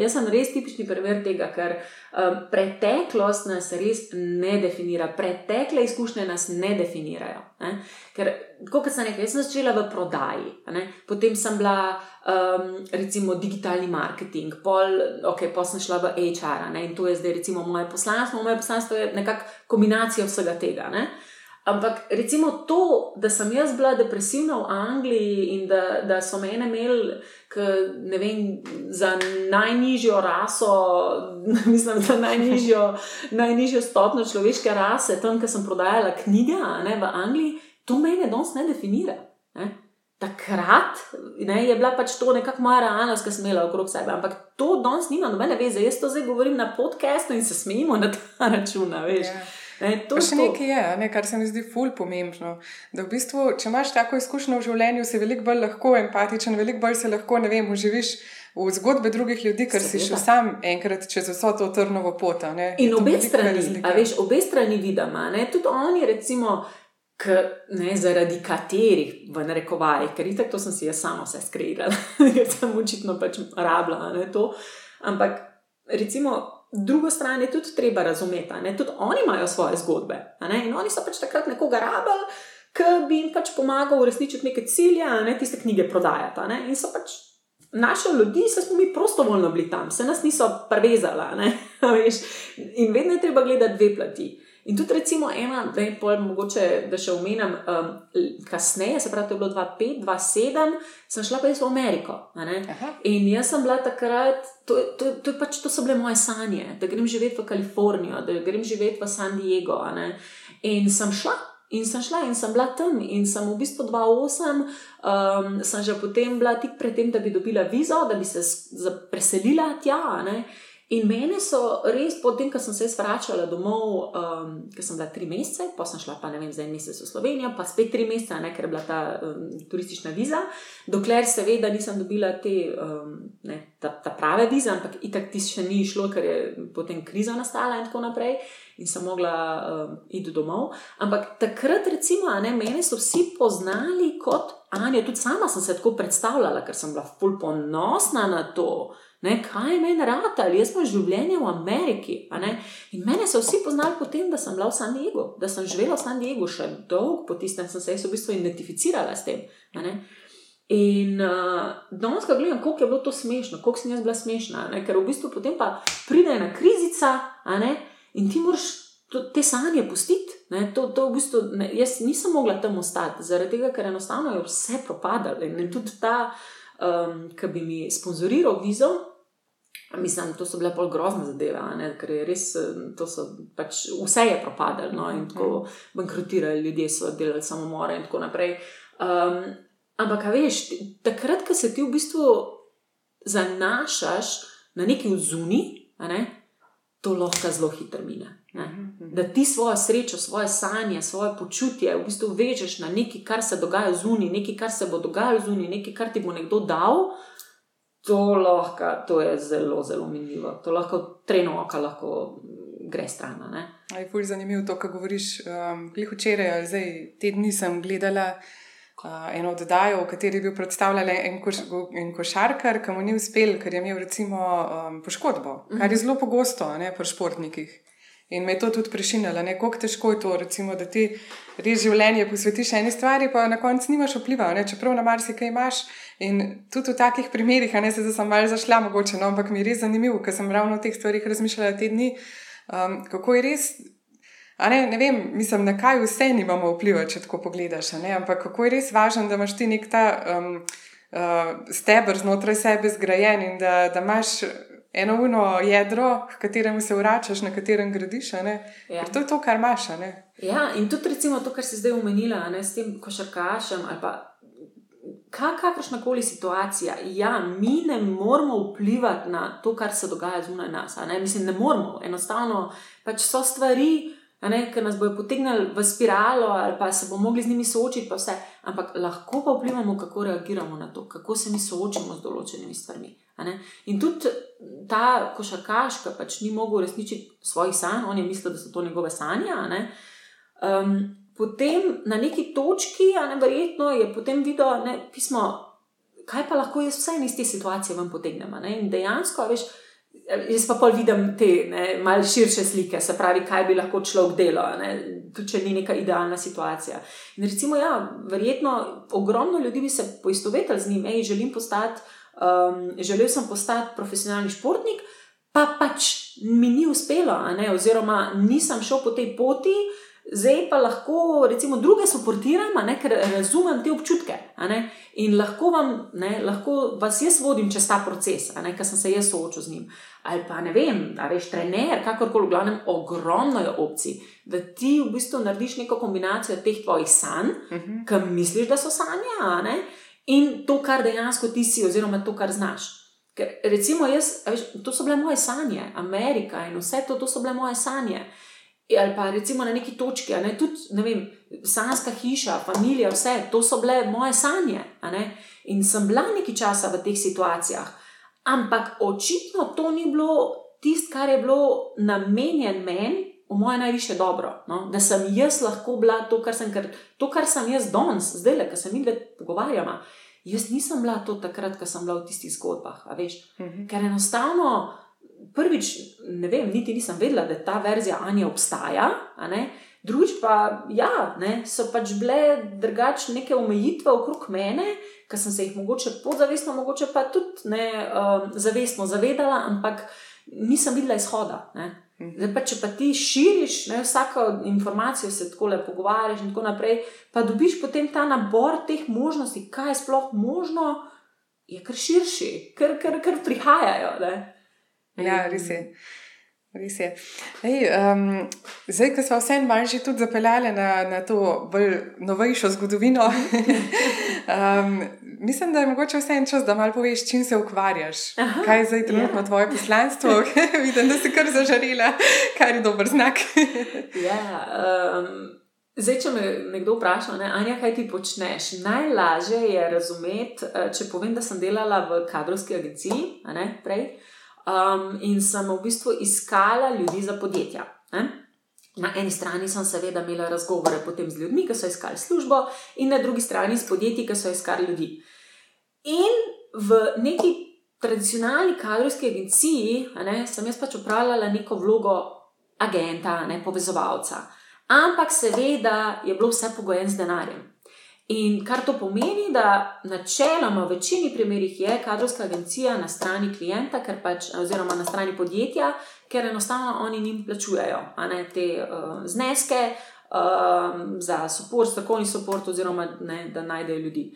Jaz sem res tipični primer tega, ker um, preteklost nas res ne definira, pretekle izkušnje nas ne definirajo. Ne? Ker, kot sem rekel, sem začela v prodaji, ne? potem sem bila. Um, recimo digitalni marketing, pol, ok, pa sem šla v HR, ne, in to je zdaj, recimo, moje poslanstvo. Moje poslanstvo je nekakšna kombinacija vsega tega. Ne. Ampak recimo to, da sem jaz bila depresivna v Angliji in da, da so me imeli vem, za najnižjo raso, mislim, za najnižjo, najnižjo stopno človeške rase, tam, kjer sem prodajala knjige ne, v Angliji, to mene danes ne definira. Ne. Takrat ne, je bila pač to nekakšna moja realnost, ki sem imela okrog sebe. Ampak to danes nima nobene veze. Jaz to zdaj govorim na podkastu in se smejimo na ta račun. Yeah. Ne, to še nekaj je, ne, kar se mi zdi ful pomembno. Da v bistvu, če imaš tako izkušnjo v življenju, si veliko bolj lahko empatičen, veliko bolj se lahko, ne vem, uživiš v zgodbe drugih ljudi, ker si šel sam enkrat čez vso to trnovo pot. In obe strani, a veš, obe strani vidimo, tudi oni, recimo. K, ne, zaradi katerih, v narekovajih, ker itak to sem si jaz sama vse skreirala, ker sem očitno pač rabila to. Ampak, recimo, drugo stran je tudi treba razumeti. Tudi oni imajo svoje zgodbe. In oni so pač takrat nekoga rabili, ki bi jim pač pomagal uresničiti neke cilje, ne tiste knjige prodajati. In so pač naše ljudi, se smo mi prostovoljno bili tam, se nas niso prevezali. In vedno je treba gledati dve plati. In tudi, recimo, ena, da je pol, mogoče, da še omenjam, um, kasneje, se pravi, to je bilo 2005, 2007, sem šla pa jaz v Ameriko. In jaz sem bila takrat, to, to, to, to, pač, to so bile moje sanje, da grem živeti v Kalifornijo, da grem živeti v San Diego. In sem šla. In sem šla in sem bila tam, in sem v bistvu 2-8, um, sem že potem bila tik pred tem, da bi dobila vizo, da bi se preselila tja. Ne? In mene so res, potem, ko sem se vračala domov, um, ker sem bila tri mesece, pa sem šla pa ne vem, za en mesec v Slovenijo, pa spet tri mesece, ne, ker je bila ta um, turistična viza, dokler seveda nisem dobila te, um, ne, ta, ta prave vize, ampak itak ti še ni šlo, ker je potem kriza nastala in tako naprej. In sem mogla um, iti domov. Ampak takrat, recimo, ne, mene so vsi poznali kot Anja, tudi sama sem se tako predstavljala, ker sem bila fulponosna na to. Ne, kaj je meni rata, ali jaz sem življenje v Ameriki. In mene so vsi poznali po tem, da sem bila v San Diegu, da sem živela v San Diegu še dolgo po tistem, sem se v bistvu identificirala s tem. In uh, danes, ko gledam, kako je bilo to smešno, kako sem jaz bila smešna, ne? ker v bistvu potem pa pride ena krizica in ti moraš te sanje pustiti. To, to v bistvu, ne, jaz nisem mogla tam ostati, zaradi tega, ker enostavno je vse propadalo. In tudi ta um, ki bi mi sponzoriral vizo. Mislim, to so bile pol grozne zadeve, ne, ker je res, so, pač, vse je propadalo no, in tako mhm. bankrotirali, ljudje so delali samomore in tako naprej. Um, ampak, veš, takrat, ko se ti v bistvu zanašaš na neki vzuni, ne, to lahko zelo hitro mine. Mhm, da ti svojo srečo, svoje sanje, svoje počutje v bistvu vežeš na nekaj, kar se dogaja zunaj, nekaj, kar se bo dogajalo zunaj, nekaj, kar ti bo nekdo dal. To, lahko, to je zelo, zelo minljivo. To lahko treno oka lahko gre stran. Je fulj zanimivo to, kar govoriš. Um, včeraj, ali zdaj, te dni sem gledala uh, eno oddajo, v kateri je bil predstavljen en, koš, en košarkar, ki mu ni uspel, ker je imel recimo um, poškodbo, kar je mhm. zelo pogosto ne, pri športnikih. In me je to tudi prešinilo, kako težko je to, recimo, da ti res življenje posvetiš eni stvari, pa na koncu nimaš vpliva, ne? čeprav na marsikaj imaš. In tudi v takih primerih, a ne se zdaj sem malo zašla, mogoče, no, ampak mi je res zanimivo, ker sem ravno o teh stvarih razmišljala te dni, um, kako je res. Ne, ne vem, mislim, na kaj vse imamo vpliva, če tako pogledaš. Ampak kako je res važno, da imaš ti nek ta um, uh, stebr znotraj sebe zgrajen in da, da imaš eno uno jedro, v katerem se vračaš, na katerem gradiš. Ja. To je to, kar imaš. Ja, in tudi recimo to, kar si zdaj omenila, ne, s tem košarkašem ali pa. Kakršna koli situacija, ja, mi ne moramo vplivati na to, kar se dogaja zunaj nas. Ne? Mislim, ne moramo. Enostavno pač so stvari, ki nas bodo potegnili v spiralo, ali pa se bomo mogli z njimi soočiti, pa vse. Ampak lahko pa vplivamo, kako reagiramo na to, kako se mi soočamo z določenimi stvarmi. In tudi ta košarkaš, ki pač ni mogel uresničiti svojih sanj, on je mislil, da so to njegove sanje. Um, potem na neki točki, a ne verjetno, je potem videl ne, pismo, kaj pa lahko jaz vse iz te situacije vam potegnem. In dejansko, veš. Jaz pa pol vidim te malce širše slike, se pravi, kaj bi lahko človek delal, tudi če ni neka idealna situacija. In recimo, ja, verjetno ogromno ljudi bi se poistovetili z njim, hej, želim postati um, želel sem postati profesionalni športnik, pa pač mi ni uspelo, oziroma nisem šel po tej poti, zdaj pa lahko recimo druge suportiram, ker razumem te občutke in lahko, vam, ne, lahko vas jaz vodim čez ta proces, ker sem se jaz soočil z njim. Ali pa ne vem, da veš, trener, kakorkoli, v glavnem, ogromno je opcij, da ti v bistvu narediš neko kombinacijo teh tvojih sanj, uh -huh. ki misliš, da so sanje, in to, kar dejansko ti si, oziroma to, kar znaš. Ker, recimo, jaz, veš, to so bile moje sanje, Amerika in vse to, to so bile moje sanje. Ali pa recimo na neki točki, ne, tudi ne vem, sanska hiša, družina, vse to so bile moje sanje. In sem bila nekaj časa v teh situacijah, ampak očitno to ni bilo tisto, kar je bilo namenjen meni, v moje najviše dobro. No? Da sem jaz lahko bila to, kar sem, kar, to, kar sem jaz danes, zdaj le, ki se mi dve pogovarjamo. Jaz nisem bila to takrat, ko sem bila v tistih zgodbah. Uh mhm. -huh. Ker enostavno, prvič, ne vem, niti nisem vedela, da ta verzija Anja obstaja. Drugič pa, ja, ne, so pač bile drugačne neke omejitve okrog mene, ki sem se jih mogoče podzavestno, mogoče pa tudi ne um, zavestno zavedala, ampak nisem videla izhoda. Ne. Zdaj, pa, če pa ti širiš ne, vsako informacijo, se tako lepo pogovarjaš in tako naprej, pa dobiš potem ta nabor teh možnosti, kaj je sploh možno, je kar širši, kar, kar, kar prihajajo. Ne. Ja, res je. Res je. Ej, um, zdaj, ko smo vse manj že tudi zapeljali na, na to bolj novejšo zgodovino, um, mislim, da je mogoče vse en čas, da malo poveš, čim se ukvarjaš. Aha, kaj je zdaj trenutno ja. tvoje poslanstvo? Vidim, da si kar zažarila, kar je dober znak. ja, um, zdaj, če me nekdo vpraša, ne, Anja, kaj ti počneš? Najlažje je razumeti, eh, če povem, da sem delala v kadrovski agenciji, ne, prej, um, in sem v bistvu iskala ljudi za podjetja. Ne. Na eni strani sem seveda imela razgovore potem z ljudmi, ki so iskali službo, in na drugi strani s podjetji, ki so iskali ljudi. In v neki tradicionalni kadrovski agenciji ne, sem jaz pač upravljala neko vlogo agenta, ne povezovalca. Ampak seveda je bilo vse pogojeno z denarjem. In kar to pomeni, da načeloma v večini primerih je kadrovska agencija na strani klienta, pač, oziroma na strani podjetja, ker enostavno oni jim plačujejo ne, te uh, zneske uh, za podporo, strokovni podpor, oziroma ne, da najdejo ljudi.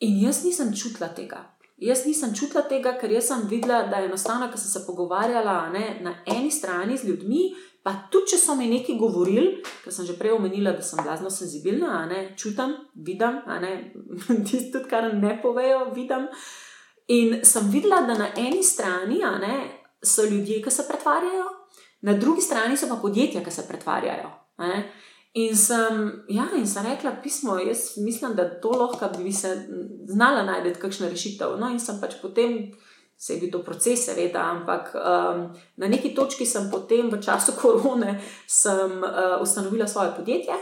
In jaz nisem čutila tega. Jaz nisem čutila tega, ker sem videla, da je enostavno, ker sem se pogovarjala ne, na eni strani z ljudmi, Pa tudi, če so mi nekaj govorili, ker sem že prej omenila, da sem blazno senzibilna, ne, čutim, vidim, tisto, kar ne povejo, vidim. In sem videla, da na eni strani ne, so ljudje, ki se pretvarjajo, Na drugi strani so pa podjetja, ki se pretvarjajo. In sem, ja, in sem rekla pismo, jaz mislim, da to lahko bi se znala najti kakšno rešitev. No, in sem pač potem, se je bil to proces, seveda, ampak um, na neki točki sem potem v času korone sem, uh, ustanovila svoje podjetje.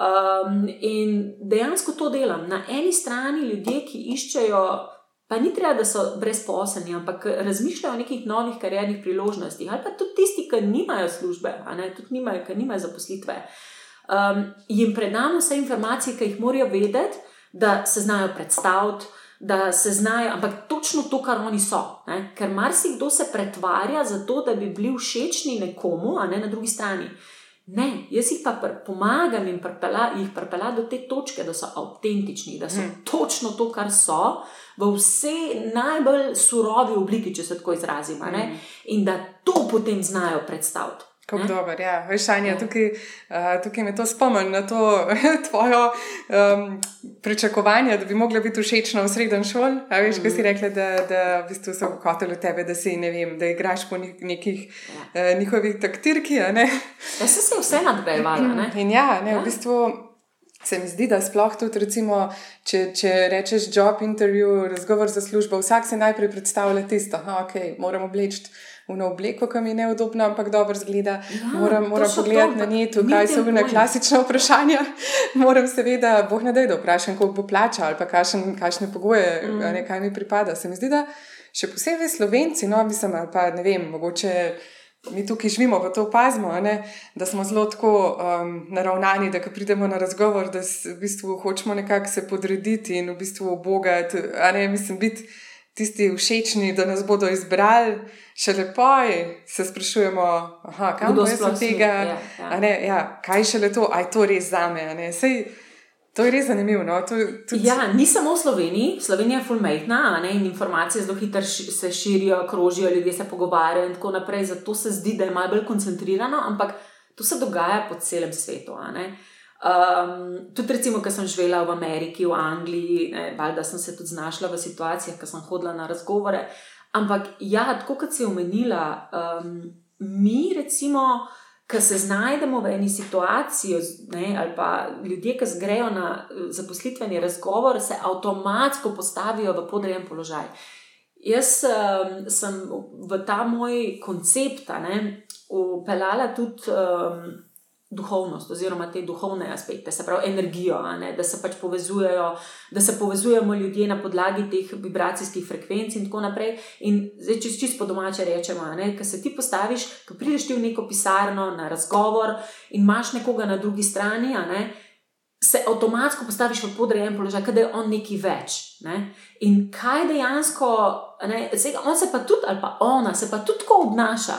Um, in dejansko to delam. Na eni strani ljudje, ki iščejo, pa ni treba, da so brezposelni, ampak razmišljajo o nekih novih kariernih priložnostih, ali pa tudi tisti, ki nimajo službe, ne, tudi nimajo, ki nimajo zaposlitve um, jim predamo vse informacije, ki jih morajo vedeti, da se znajo predstaviti, da se znajo, ampak točno to, kar oni so. Ne? Ker marsikdo se pretvarja za to, da bi bili všečni nekomu, a ne na drugi strani. Ne, jaz jih pa pomagam in prpela, jih pripela do te točke, da so avtentični, da so hmm. točno to, kar so, v vsej najbolj surovi obliki, če se tako izrazim, hmm. in da to potem znajo predstaviti. Kako dobro, ja. Veš, Anja, ja. tukaj, uh, tukaj me to spomni na to tvojo um, pričakovanje, da bi mogla biti všečna v srednjem šoli. A veš, mm. kaj si rekla, da, da v bistvu so hoteli tebe, da si ne vem, da igraš po nekih ja. uh, njihovih taktirki. Ja, sem se vse nadgrajevala. In ja, ne, ja. v bistvu. Se mi zdi, da sploh tudi, recimo, če, če rečeš job intervju, razgovor za službo, vsak se najprej predstavlja tisto, da okay, moramo obleči v obleko, ki mi je neudobna, ampak dobro zgleda. Ja, moram moram pogledati to, na netu, kaj so bile klasične vprašanja. moram seveda, boh ne da, da vprašam, koliko bo plačal ali kakšne pogoje, mm. ne, kaj mi pripada. Se mi zdi, da še posebej slovenci, no, mislim, ali pa ne vem, mogoče. Mi tukaj živimo, pa to opazimo, ne? da smo zelo tako um, naravnani, da ko pridemo na razgovor, da v bistvu hočemo nekako se podrediti in v bistvu obogati. Mislim, biti tisti všečni, da nas bodo izbrali, še lepo je, se sprašujemo, aha, kam bodo sploh tega. Ja, ja. Ne, ja, kaj še le to, aj to res za me. To je res zanimivo. No? Tudi... Ja, ni samo v Sloveniji, Slovenija je fulmejtna in informacije zelo hitro se širijo, krožijo, ljudje se pogovarjajo in tako naprej. Zato se zdi, da je malo bolj koncentrirano, ampak to se dogaja po celem svetu. Um, tudi, recimo, ko sem živela v Ameriki, v Angliji, da sem se tudi znašla v situacijah, ko sem hodila na razgovore. Ampak, ja, tako kot si omenila, um, mi, recimo, ki se znajdemo v eni situaciji, ne, ali pa ljudje, ki grejo na zaposlitveni razgovor, se avtomatsko postavijo v podrejen položaj. Jaz um, sem v ta moj koncept upeljala tudi. Um, duhovnost oziroma te duhovne aspekte, se pravi energijo, da se pač povezujejo, da se povezujemo ljudje na podlagi teh vibracijskih frekvenc in tako naprej. In zdaj, če čisto domače rečemo, da se ti postaviš, ko prideš ti v neko pisarno na razgovor in imaš nekoga na drugi strani. Se avtomatsko postaviš v podrejen položaj, da je on nekaj več. Ne? In kaj dejansko, ne, on se pa tudi, ali pa ona se pa tudi tako obnaša,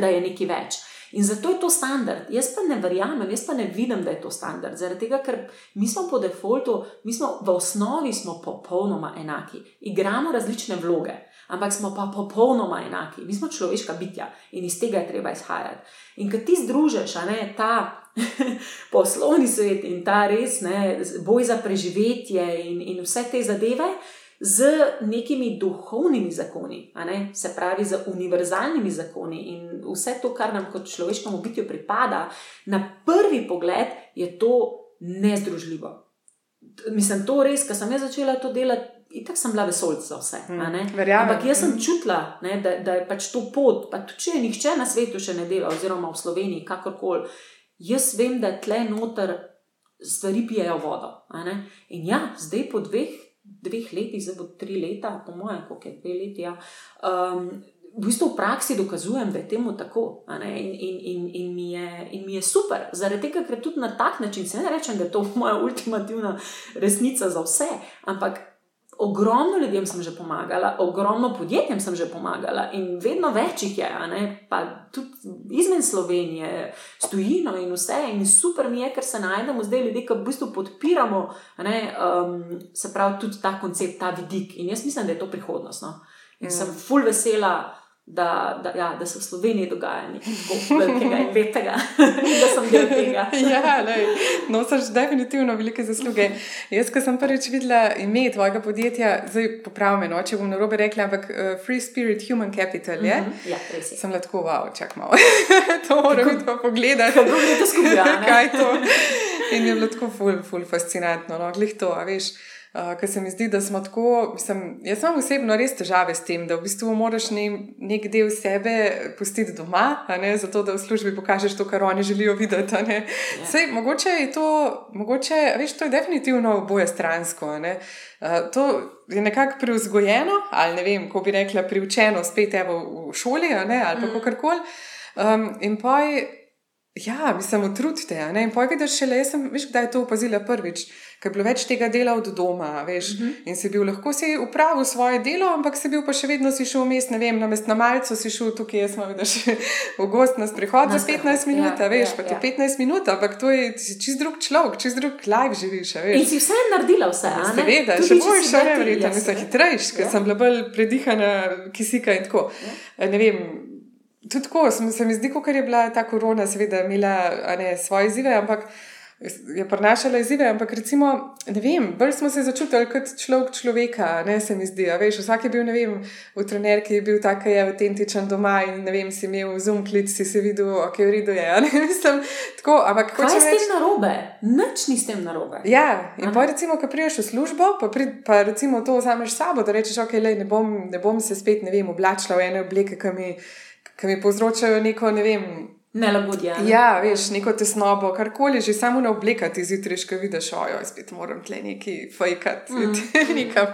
da je nekaj več. In zato je to standard. Jaz pa ne verjamem, jaz pa ne vidim, da je to standard. Zaradi tega, ker mi smo po defaultu, mi smo v osnovi smo popolnoma enaki. Igramo različne vloge, ampak smo pa popolnoma enaki. Mi smo človeška bitja in iz tega je treba izhajati. In kad ti združiš ta poslovni svet in ta res ne, boj za preživetje in, in vse te zadeve z nekimi duhovnimi zakoni, se pravi z univerzalnimi zakoni in vse to, kar nam kot človeškemu bitju pripada, na prvi pogled je to nezdružljivo. Mislim, to res, ker sem jaz začela to delati. In tako sem bila vesolca za vse. Hmm, Ampak jaz sem hmm. čutila, ne, da, da je pač to pot. Pa tudi, če nihče na svetu še ne dela, oziroma v Sloveniji, kakorkoli, jaz vem, da tle noter stvari pijejo vodo. In ja, zdaj po dveh dveh letih, zdaj bo tri leta, po mojem, kako je dve leti. Ja. Um, v bistvu v praksi dokazujem, da je temu tako in, in, in, in, mi je, in mi je super, zaradi tega, ker tudi na tak način se ne rečem, da je to moja ultimativna resnica za vse, ampak ogromno ljudem sem že pomagala, ogromno podjetjem sem že pomagala in vedno več jih je, pa tudi izven Slovenije, stojino in vse. In super mi je, ker se najdemo zdaj ljudi, ki v bistvu podpiramo, um, se pravi, tudi ta koncept, ta vidik. In jaz mislim, da je to prihodnost. No? In mm. sem full vesela. Da, da, ja, da se v Sloveniji dogaja nekaj velikega in lepega, da sem del tega. ja, nosiš definitivno velike zasluge. Jaz, ko sem prvič videla ime tvojega podjetja, zdaj popravim, no, če bom na robe rekla, ampak uh, Free Spirit Human Capital je. Mm -hmm. ja, sem lahko, wow, čak malo. to moram tudi pogledati. Kako je to skupaj? Kaj je to? In je bilo tako ful, ful fascinantno, no, glih to, a veš. Uh, ker se mi zdi, da smo tako. Mislim, jaz imam osebno res težave s tem, da v bistvu moraš ne, nek del sebe pustiti doma, ne, zato da v službi pokažeš to, kar oni želijo videti. Ja. Sej, mogoče je to, mogoče, veš, to je definitivno oboje stransko. Uh, to je nekako preuzgojeno, ali ne vem, ko bi rekla, priučeno spet v šoli ne, ali pa mm. kakorkoli. Um, in pa je. Ja, mislim, utrudite. In pojdi, da še le, jaz sem, veš, kdaj je to opazila prvič, ker je bilo več tega dela od doma, veš. Uh mhm. -huh. In si bil lahko si upravil svoje delo, ampak si bil pa še vedno si šel vmes, ne vem, na mest na malcu si šel tukaj, jaz sem videl, še v gost na sprehod za 15 minut, ja, veš, ja, pa ti ja. 15 minut, ampak to je čist drug človek, čist drug live živiš, veš. In si vse naredila, vse? Seveda, še bolj še ne, verjetno, mislim, hitrejš, ker ja. sem bila bolj predihana kisika in tako. Ja. Ne vem, tudi tako, se mi zdi, kot je bila ta korona, seveda, imela ne, svoje izzive, ampak je prenašala izzive. Ampak recimo, ne vem, bolj smo se začutili kot človek človeka, ne se mi zdi. Veš, vsak je bil, ne vem, v trener, ki je bil tak, ki je avtentičen doma in ne vem, si imel zoom klic, si se videl, ok, v redu je. Ne, mislim, tako, ampak kaj je s tem narobe? Nič ni s tem narobe. Ja, in pa recimo, ko priješ v službo, pa, pri, pa recimo to vzameš sabo, da rečeš, ok, lej, ne, bom, ne bom se spet, ne vem, oblačila v ene obleke, ki mi ki mi povzročajo neko, ne vem. Nelagodje. Ne? Ja, veš, neko tesnobo, karkoli že samo na oblekati zjutraj, ko vidiš, ojo, spet moram tle neki fajkat, mm. nekam.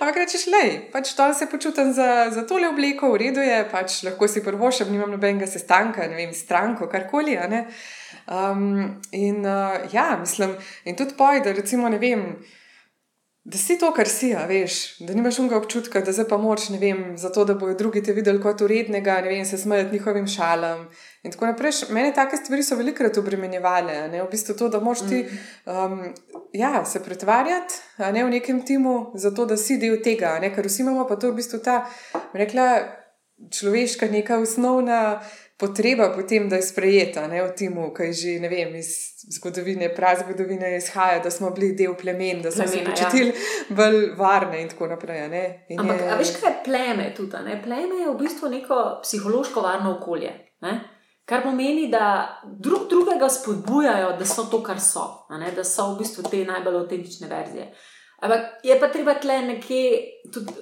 Ampak rečeš, lej, pač to se počutim za, za tole obleko, v redu je, pač lahko si prvo še, nimam nobenega sestanka, ne vem, stranko, karkoli. Um, in uh, ja, mislim, in tudi poj, da recimo, ne vem da si to, kar si, a veš, da nimaš unga občutka, da zdaj pa moč, ne vem, zato da bojo drugi te videli kot urednega, ne vem, se smejati njihovim šalam. In tako naprej. Mene take stvari so velikrat obremenjevale, ne? v bistvu to, da moš ti um, ja, se pretvarjati ne, v nekem timu, zato da si del tega, ne? ker vsi imamo pa to v bistvu ta, rekla, človeška neka osnovna potreba potem, da je sprejeta ne, v timu, ki je že ne vem, iz zgodovine, prav zgodovine izhaja, da smo bili del plemen, da smo Plemena, se ja. počutili ja. bolj varne in tako naprej. Ampak, je... veš, kaj je pleme tudi? Ne? Pleme je v bistvu neko psihološko varno okolje. Ne? Kar pomeni, da drug drugega spodbujajo, da so to, kar so, da so v bistvu te najbolj avtentične verzije. Ampak je pa treba tle nekje tudi,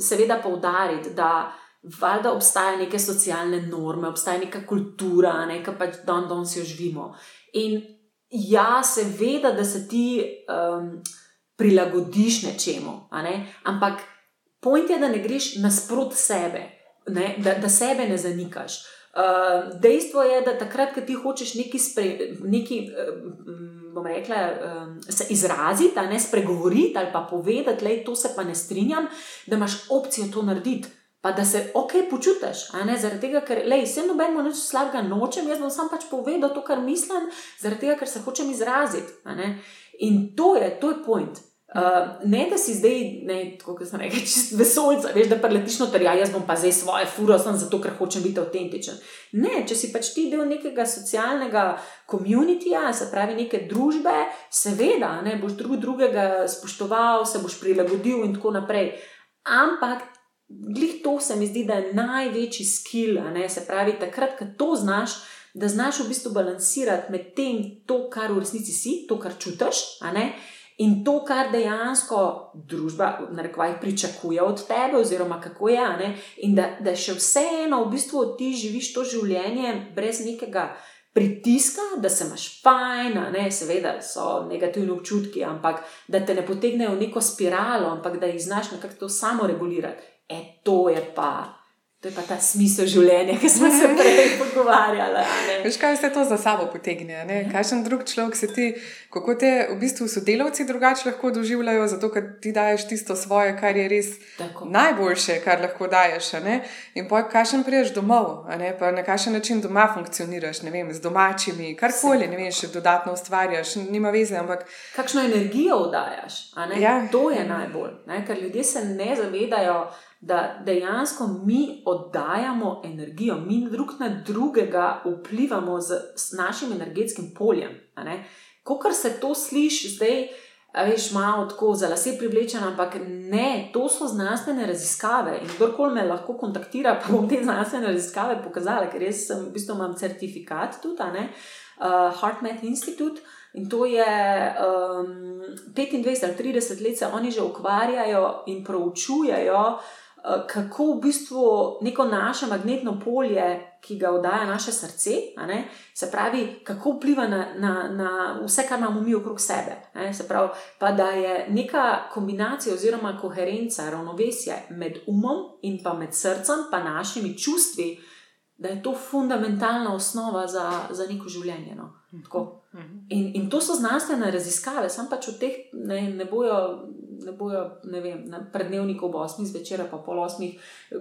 seveda, poudariti, da valjda obstajajo neke socialne norme, obstaja neka kultura, nekaj pač dan danes jo živimo. In ja, seveda, da se ti um, prilagodiš nečemu, ne? ampak point je, da ne greš nasprot sebe, ne? Da, da sebe ne zanikaš. Uh, dejstvo je, da takrat, ko ti hočeš nekaj, spre, nekaj um, rekla, um, se izraziti, ne spregovoriti ali pa povedati, da to se pa ne strinjam, da imaš opcijo to narediti pa da se ok počutiš. Zaradi tega, ker le, vse nobeno nič slabega nočem, jaz bom sam pač povedal to, kar mislim, zaradi tega, ker se hočem izraziti. In to je, to je point. Uh, ne, da si zdaj, ne, tako sem rekel, čist vesoljca, veš, da preletiš noter, ja, jaz bom pa zdaj svoje furo, sem zato, ker hočem biti avtentičen. Ne, če si pač ti del nekega socialnega komunitija, se pravi neke družbe, seveda, ne, boš drug drugega spoštoval, se boš prilagodil in tako naprej. Ampak glih to se mi zdi, da je največji skill, se pravi, takrat, ko to znaš, da znaš v bistvu balansirati med tem, to, kar v resnici si, to, kar čutiš, in to, kar dejansko družba, rekvaj, pričakuje od tebe, oziroma kako je, ne? in da, da še vseeno v bistvu ti živiš to življenje brez nekega. Pritiska, da se imaš fajn, ne, seveda so negativni občutki, ampak da te ne potegnejo v neko spiralo, ampak da jih znaš nekako samo regulirati e, to je pa. To je pa ta smisel življenja, ki smo se prej pogovarjali. Veš, kaj se to za sabo potegne? Ja. Kakšen drug človek se ti, kako te v bistvu sodelavci drugače lahko doživljajo, zato ker ti daješ tisto svoje, kar je res Tako. najboljše, kar lahko daješ. In pa kakšen priješ domov, pa na kakšen način doma funkcioniraš, ne vem, z domačimi, karkoli, ne vem, še dodatno ustvarjaš, nima veze. Ampak... Kakšno energijo vdajaš, ja. to je najbolj, ne? ker ljudje se ne zavedajo da dejansko mi oddajamo energijo, mi drug na drugega vplivamo z, z našim energetskim poljem. Ko se to sliši zdaj, veš, malo tako za lase privlečeno, ampak ne, to so znanstvene raziskave in kdorkoli me lahko kontaktira, pa bom te znanstvene raziskave pokazala, ker jaz sem, v bistvu imam certifikat tudi, uh, HeartMath Institute. In to je um, 25 ali 30 let, se oni že ukvarjajo in proučujejo, uh, Eh, kako v bistvu neko naše magnetno polje, ki ga oddaja naše srce, se pravi, kako vpliva na, na, na vse, kar imamo mi okrog sebe. Se pravi, pa da je neka kombinacija oziroma koherenca, ravnovesje med umom in pa med srcem, pa našimi čustvi, da je to fundamentalna osnova za, za neko življenje. No? In, in to so znanstvene raziskave, sam pač v teh ne, ne bojo ne bojo, ne vem, na prednevniku ob 8 zvečer, pa pol 8,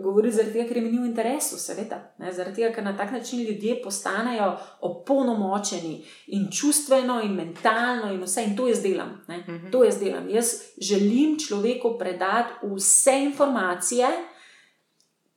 govori zaradi tega, ker jim ni v interesu, seveda. Ne, zaradi tega, ker na tak način ljudje postanejo opolnomočeni in čustveno, in mentalno, in vse, in to jaz delam. Uh mhm. -huh. To jaz delam. Jaz želim človeku predati vse informacije.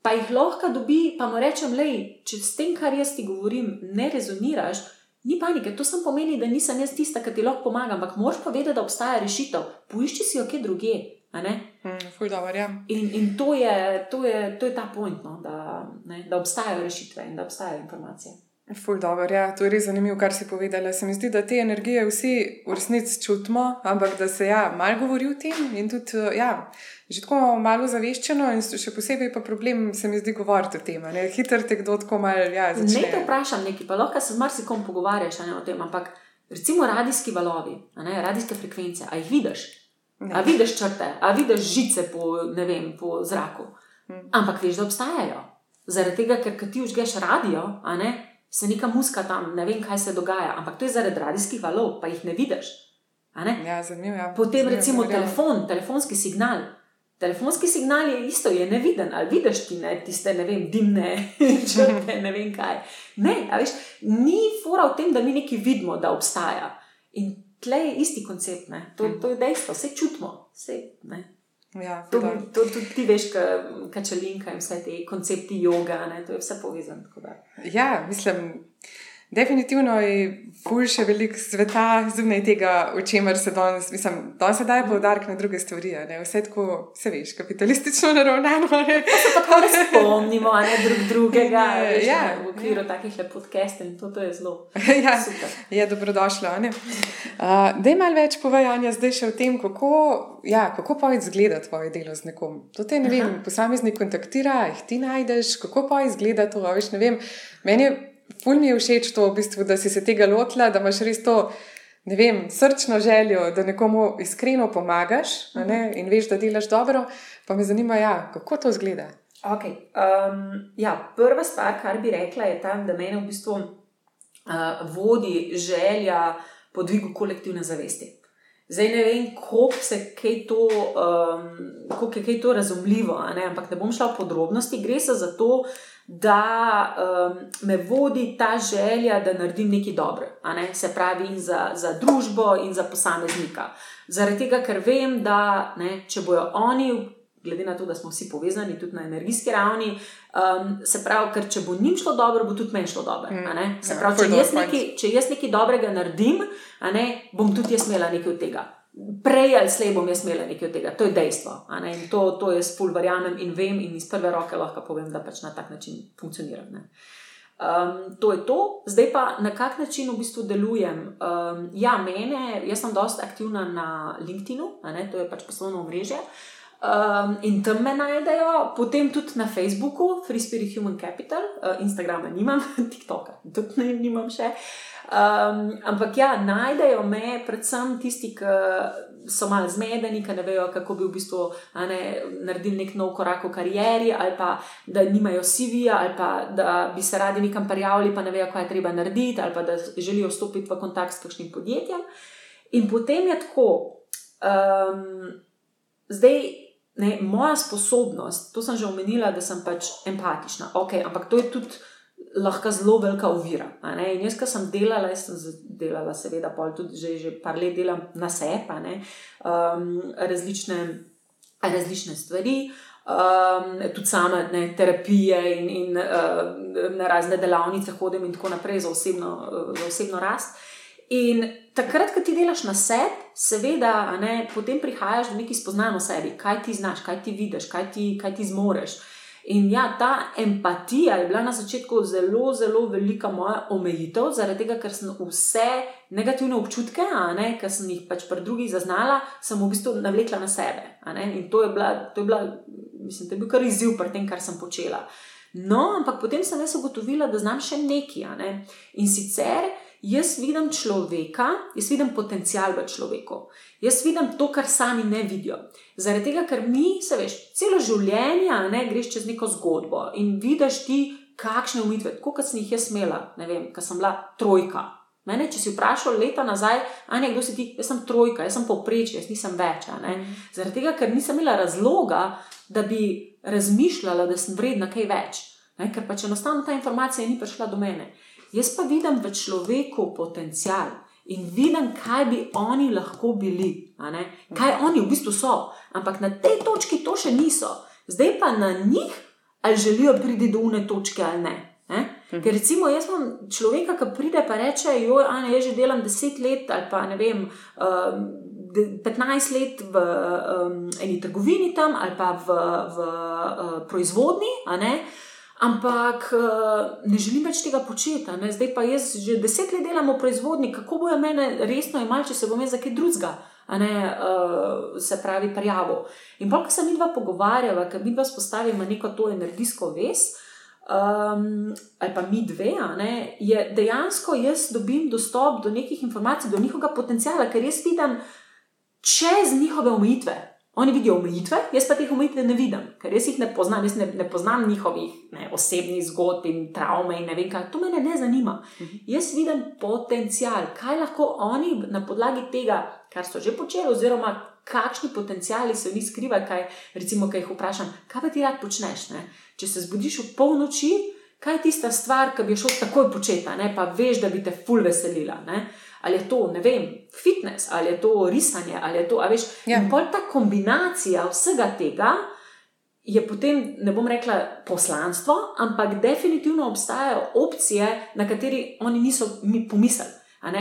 Pa jih lahko dobi, pa mu rečem, le, če s tem, kar jaz ti govorim, ne rezoniraš, Ni panike, to samo pomeni, da nisem jaz tista, ki ti lahko pomaga, ampak moš pa vedeti, da obstaja rešitev. Poišči si jo kje druge. Mm, dober, ja. In, in to, je, to, je, to je ta point, no, da, ne, da obstajajo rešitve in da obstajajo informacije. Ful, dobro, ja, to je res zanimivo, kar si povedala. Se mi zdi, da te energije vsi v resnici čutimo, ampak da se ja, malo govori o tem in tudi ja, že tako malo zaveščeno. In še posebej pa problem se mi zdi govoriti o tem. Hiter te kdo tako malo ja, začne. Ne te vprašam nekaj, pa lahko se z marsikom pogovarjaš ne, o tem, ampak recimo radijski valovi, ne, radijske frekvence, a jih vidiš? Ne. A vidiš črte, a vidiš žice po, vem, po zraku. Hmm. Ampak veš, da obstajajo. Zaradi tega, ker ti užgeš radio, a ne se neka muska tam, ne vem, kaj se dogaja, ampak to je zaradi radijskih valov, pa jih ne vidiš. Ne? Ja, zanimivo. Ja. Potem zanimiv, recimo zanimiv. telefon, telefonski signal. Telefonski signal je isto, je neviden, ali vidiš ti ne, tiste, ne vem, dimne črte, ne vem kaj. Ne, veš, ni fora v tem, da mi nekaj vidimo, da obstaja. In tle je isti koncept, to, hm. to je dejstvo, vse čutimo, vse. Ne. Ja, to, to, to ti veš, kaj če linka in vse te koncepti joga, ne, to je vse povezano. Ja, mislim, definitivno je ful še veliko sveta zunaj tega, o čemer se danes, mislim, danes se daje poudarek na druge stvari. Ne? Vse tako, se veš, kapitalistično naravnano. Ne? Tako se spomnimo ne, drug drugega ne, veš, ja, ne, v okviru ja. takih podcastov in to, to je zelo. ja, super. Je dobrodošlo. Uh, Dej malo več povajanja zdaj še o tem, kako, ja, kako pa izgleda tvoje delo z nekom. To te, ne vem, posameznik kontaktira, jih ti najdeš, kako pa izgleda to, veš, ne vem. Meni je Ful mi je všeč to, v bistvu, da si se tega lotila, da imaš res to vem, srčno željo, da nekomu iskreno pomagaš ne, in veš, da delaš dobro. Pa me zanima, ja, kako to zgleda. Okay. Um, ja, prva stvar, kar bi rekla, je ta, da me v bistvu uh, vodi želja po dvigu kolektivne zavesti. Zdaj ne vem, kako je to, um, je to razumljivo, ne? ampak ne bom šla v podrobnosti. Gre se za to, da um, me vodi ta želja, da naredim nekaj dobrega, ne? se pravi, in za, za družbo, in za posameznika. Zaradi tega, ker vem, da ne, če bojo oni, glede na to, da smo vsi povezani tudi na energijski ravni, um, se pravi, ker če bo njim šlo dobro, bo tudi meni šlo dobro. Mm, se ja, pravi, če jaz, nekaj, če jaz nekaj dobrega naredim, ne, bom tudi jaz imela nekaj od tega prej ali slej bom jaz imela nekaj od tega, to je dejstvo. In to, to jaz pol verjamem in vem, in iz prve roke lahko povem, da pač na tak način funkcioniram. Um, to je to, zdaj pa na kak način v bistvu delujem. Um, ja, mene, jaz sem dosta aktivna na LinkedIn-u, to je pač poslovno mreže. Um, in tam me najdejo, potem tudi na Facebooku, Free Spirit Human Capital, uh, Instagrama nimam, TikToka tudi ne nimam še. Uh, Um, ampak ja, najdejo me, predvsem tisti, ki so malo zmedeni, ki ne vejo, kako bi v bistvu ne, naredili nek nov korak v karieri, ali pa da nimajo CV-ja, ali pa da bi se radi nekam prijavili, pa ne vejo, kaj je treba narediti, ali pa da želijo stopiti v kontakt s kakšnim podjetjem. In potem je tako, um, zdaj. Ne, moja sposobnost, to sem že omenila, da sem pač empatična, okay, ampak to je tudi lahko zelo velika ovira. In jaz, ki sem delala, jaz sem delala, seveda, tudi že, že par let delam na sebe, um, različne različne stvari. Um, tudi sama ne, terapije in, in uh, na razne delavnice hodim, in tako naprej, za osebno, uh, za osebno rast. In takrat, ko ti delaš na sebi, seveda, ne, potem prihajaš do nekih spoznanj o sebi, kaj ti znaš, kaj ti vidiš, kaj ti, kaj ti zmoreš. In ja, ta empatija je bila na začetku zelo, zelo velika moja omejitev, zaradi tega, ker sem vse negativne občutke, ne, ki sem jih pač pri drugih zaznala, sem v bistvu navlekla na sebe. In to je, bila, to je bila, mislim, to je bil kar izziv pri tem, kar sem počela. No, ampak potem sem jaz ugotovila, da znam še nekaj. Ne. In sicer jaz vidim človeka, jaz vidim potencial v človeku, jaz vidim to, kar sami ne vidijo. Zaradi tega, ker mi, se veš, celo življenje ne, greš čez neko zgodbo in vidiš ti, kakšne umitve, kot sem jih jaz imela, ne vem, ker sem bila trojka. Mene, če si vprašal leta nazaj, a ne kdo si ti, jaz sem trojka, jaz sem povprečje, jaz nisem več. Mm. Zaradi tega, ker nisem imela razloga, da bi razmišljala, da sem vredna kaj več. Ne? Ker pač enostavno ta informacija ni prišla do mene. Jaz pa vidim v človeku potencial in vidim, kaj bi oni lahko bili, kaj oni v bistvu so. Ampak na tej točki to še niso, zdaj pa na njih, ali želijo priti do une točke ali ne. ne? Mhm. Ker recimo jaz imam človeka, ki pride in reče: Joj, Ana, jaz že delam deset let ali pa ne vem. Um, 15 let v um, eni trgovini tam ali pa v, v uh, proizvodni, uh, Ampak eh, ne želim več tega početi. Ne? Zdaj pa jaz že deset let delam v proizvodni, kako bojo mene resno imeli, če se bom jaz za kaj drugega, ne, uh, se pravi, prijavil. In pa, ko se mi dva pogovarjava, ker mi dva spostavimo neko to energijsko vez, um, ali pa mi dve, ne, je dejansko jaz dobim dostop do nekih informacij, do njihovega potencijala, ker jaz vidim čez njihove omejitve. Oni vidijo omejitve, jaz pa teh omejitev ne vidim, ker jaz jih ne poznam, jaz ne, ne poznam njihovih ne, osebnih zgodb in travme in ne vem kaj. To me ne zanima. Mhm. Jaz vidim potencial, kaj lahko oni na podlagi tega, kar so že počeli, oziroma kakšni potencijali se v njih skrivajo. Kaj, recimo, kaj jih vprašam, kaj pa ti rad počneš? Ne? Če se zbudiš v polnoči, kaj je tista stvar, ki bi šel takoj početi, pa veš, da bi te ful veselila. Ne? Ali je to, ne vem, fitness, ali je to risanje, ali je to, a veš. Ja. In pol ta kombinacija vsega tega je potem, ne bom rekla poslanstvo, ampak definitivno obstajajo opcije, na kateri oni niso pomislili.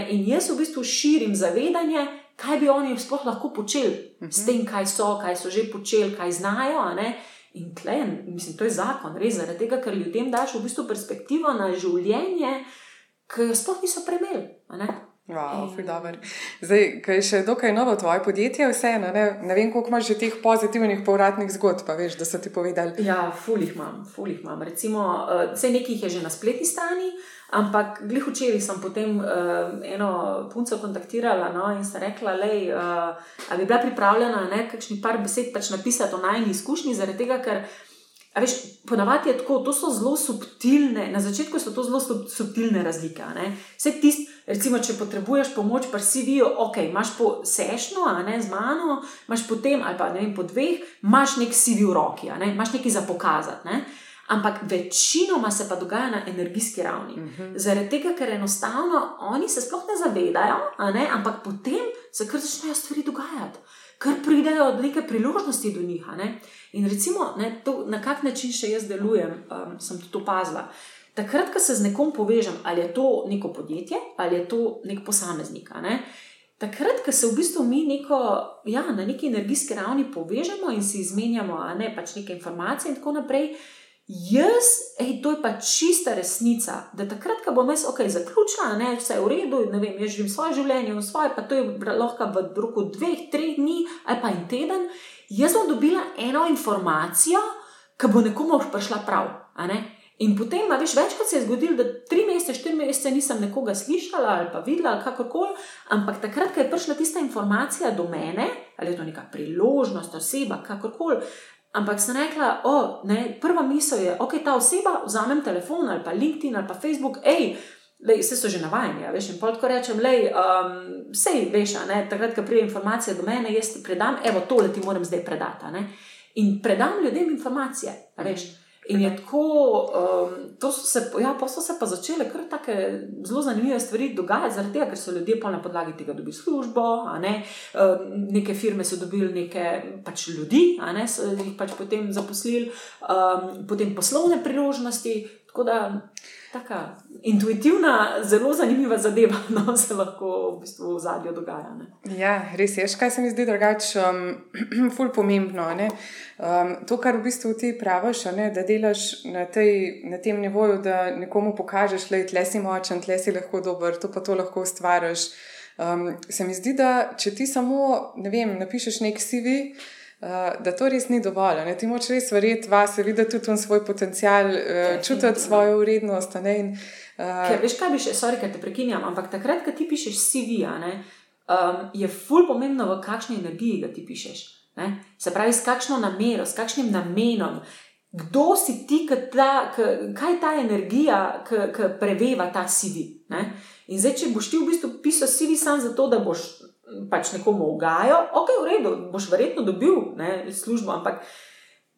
In jaz v bistvu širim zavedanje, kaj bi oni sploh lahko počeli uh -huh. s mhm. tem, kaj so, kaj so že počeli, kaj znajo. In tlen, mislim, to je zakon, res zaradi tega, ker ljudem daš v bistvu perspektivo na življenje, ki jo sploh niso premeli. Wow, Zdaj, kaj je še dokaj novo tvoje podjetje, vseeno, ne, ne vem, koliko imaš že teh pozitivnih povratnih zgodb, pa veš, da so ti povedali. Ja, fulih imam, fulih imam. Recimo, vse uh, nekaj je že na spletni strani, ampak glih včeraj sem potem uh, eno punco kontaktirala no, in sta rekla, da uh, bi bila pripravljena ne, kakšni par besed pač napisati o najni izkušnji, zaradi tega, ker. A veš, ponavadi je tako, to so zelo subtilne, na začetku so to zelo subtilne razlike. Vse tisti, recimo, če potrebuješ pomoč, pa si vijo, ok, imaš po sešno, a ne z mano, imaš potem, ali pa ne vem, po dveh, imaš nek CV v roki, ne? imaš nekaj za pokazati. Ne? Ampak večinoma se pa dogaja na energijski ravni. Uh mhm. -huh. Zaradi tega, ker enostavno oni se sploh ne zavedajo, ne? ampak potem se kar začnejo stvari dogajati, ker pridejo neke priložnosti do njih. In recimo, ne, to, na kak način še jaz delujem, um, sem tudi opazila. Takrat, ko se z nekom povežem, ali je to neko podjetje ali je to nek posameznik. Ne, takrat, ko se v bistvu mi neko, ja, na neki energijski ravni povežemo in si izmenjamo ne, pač neke informacije in tako naprej. Jaz, ej, to je pa čista resnica, da takrat, ko bom jaz ok, zaključila, ne, vse je v redu, ne vem, jaz živim svoje življenje, v svoje, pa to je lahko v roku dveh, treh dni ali pa en teden jaz bom dobila eno informacijo, ki bo nekomu prišla prav. In potem, veš, večkrat se je zgodilo, da tri mesece, štiri mesece nisem nekoga slišala ali pa videla, ali kakorkoli, ampak takrat, ko je prišla tista informacija do mene, ali je to neka priložnost, oseba, kakorkoli. Ampak sem rekla, o, ne, prva misel je, ok, ta oseba, vzamem telefon ali pa LinkedIn ali pa Facebook, hej, vse so že navajeni, ja, veš, in pa tako rečem, lej, um, sej, veš, ne, takrat, ko pride informacija do mene, jaz ti predam, evo, tole ti moram zdaj predati. In predam ljudem informacije, veš. In je tako, um, to so se, ja, pa so se pa začele kar tako zelo zanimive stvari dogajati, zaradi tega, ker so ljudje pa na podlagi tega dobili službo, ne? um, neke firme so dobili neke pač ljudi, ne? so jih pač potem zaposlili, um, potem poslovne priložnosti. Tako da, taka intuitivna, zelo zanimiva zadeva, no, se lahko v bistvu v zadju dogaja. Ne. Ja, res je, kaj se mi zdi drugače, um, ful pomembno. Um, to, kar v bistvu ti praviš, ne, da delaš na, tej, na tem nivoju, da nekomu pokažeš, da tle si močen, tle si lahko dober, to pa to lahko ustvariš. Um, se mi zdi, da če ti samo, ne vem, napišeš nek CV. Uh, da to res ni dovolj. Ne? Ti moč res verjeti vase, videti tudi svoj potencial, uh, čutiti svojo vrednost. In, uh, Ker veš, kaj bi še, sorry, ker te prekinjam, ampak takrat, ko ti pišeš CV, um, je ful pomembno, v kakšni energiji ga ti pišeš. Ne? Se pravi, s kakšno namero, s kakšnim namenom. Kdo si ti, ta, k, kaj je ta energija, ki preveva ta CV? Ne? In zdaj, če boš ti v bistvu pisal CV samo zato, da boš pač nekomu ugajo, ok, v redu, boš verjetno dobil ne, službo, ampak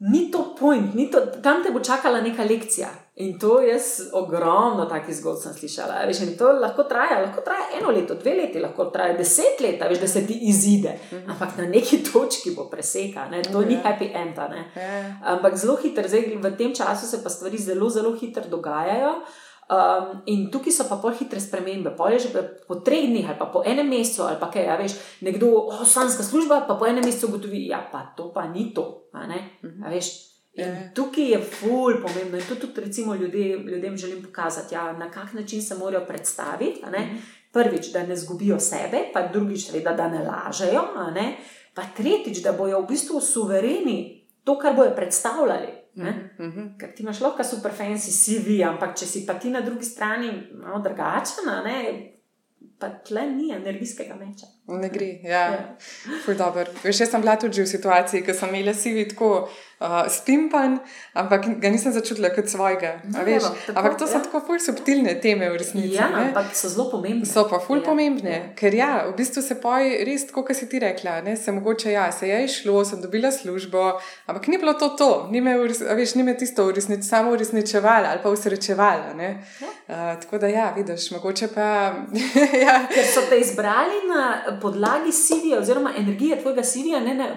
ni to point, ni to, tam te bo čakala neka lekcija. In to jaz ogromno takih zgodb sem slišala. Veš, to lahko traja, lahko traja eno leto, dve leti, lahko traja deset let, veš, da se ti izide. Mhm. Ampak na neki točki bo preseka, ne? to ni ja. happy end. Ja. Ampak zelo hitro, zdaj v tem času se pa stvari zelo, zelo hitro dogajajo. Um, in tukaj so pa pol hitre spremembe, pol je že po treh dneh ali pa po enem mesecu ali pa kaj, ja, veš, nekdo, oh, slanska služba, pa po enem mesecu ugotovi, ja, pa to pa ni to. Mhm. In yeah. tukaj je ful pomembno in to tudi recimo ljudje, ljudem želim pokazati, ja, na kak način se morajo predstaviti. -hmm. Prvič, da ne zgubijo sebe, pa drugič, reda, da ne lažejo, ne? pa tretjič, da bojo v bistvu suvereni to, kar bojo predstavljali. Uh -huh. Ker ti imaš lahko super fancy CV, ampak če si pa ti na drugi strani malo drugačen, pa tle ni energijskega meča. Ne gre, ja, ja. Veš, jaz sem bila tudi v situaciji, ko sem imela CV tako uh, spimpan, ampak ga nisem začutila kot svojega. No, veš, evo, tako, ampak to so ja. tako ful subtilne teme v resnici. Ja, ne? ampak so zelo pomembne. So pa ful ja. pomembne, ja. ker ja, v bistvu se poj res, tako kot si ti rekla, ne, se mogoče ja, se je išlo, sem dobila službo, ampak ni bilo to to, ni me, veš, ni me tisto uresnič, samo uresničevalo ali pa usrečevalo. Ja. Uh, tako da ja, vidiš, mogoče pa. ja. Ker so te izbrali na podlagi CV-ja, oziroma energije tvojega CV-ja, ne na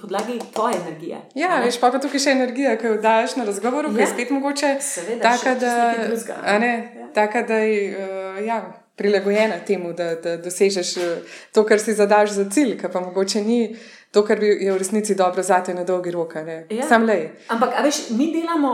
podlagi tvoje energije. Ja, veš, pa, pa tukaj še energija, ki jo daš na razgovor, ki je ja. spet mogoče taka, da, ne, ja. taka, da je uh, ja, prilagojena temu, da, da dosežeš uh, to, kar si zadaš za cilj, kar pa mogoče ni. To, kar je v resnici dobro za te na dolgi rok. Ja. Sam le. Ampak, veš, mi delamo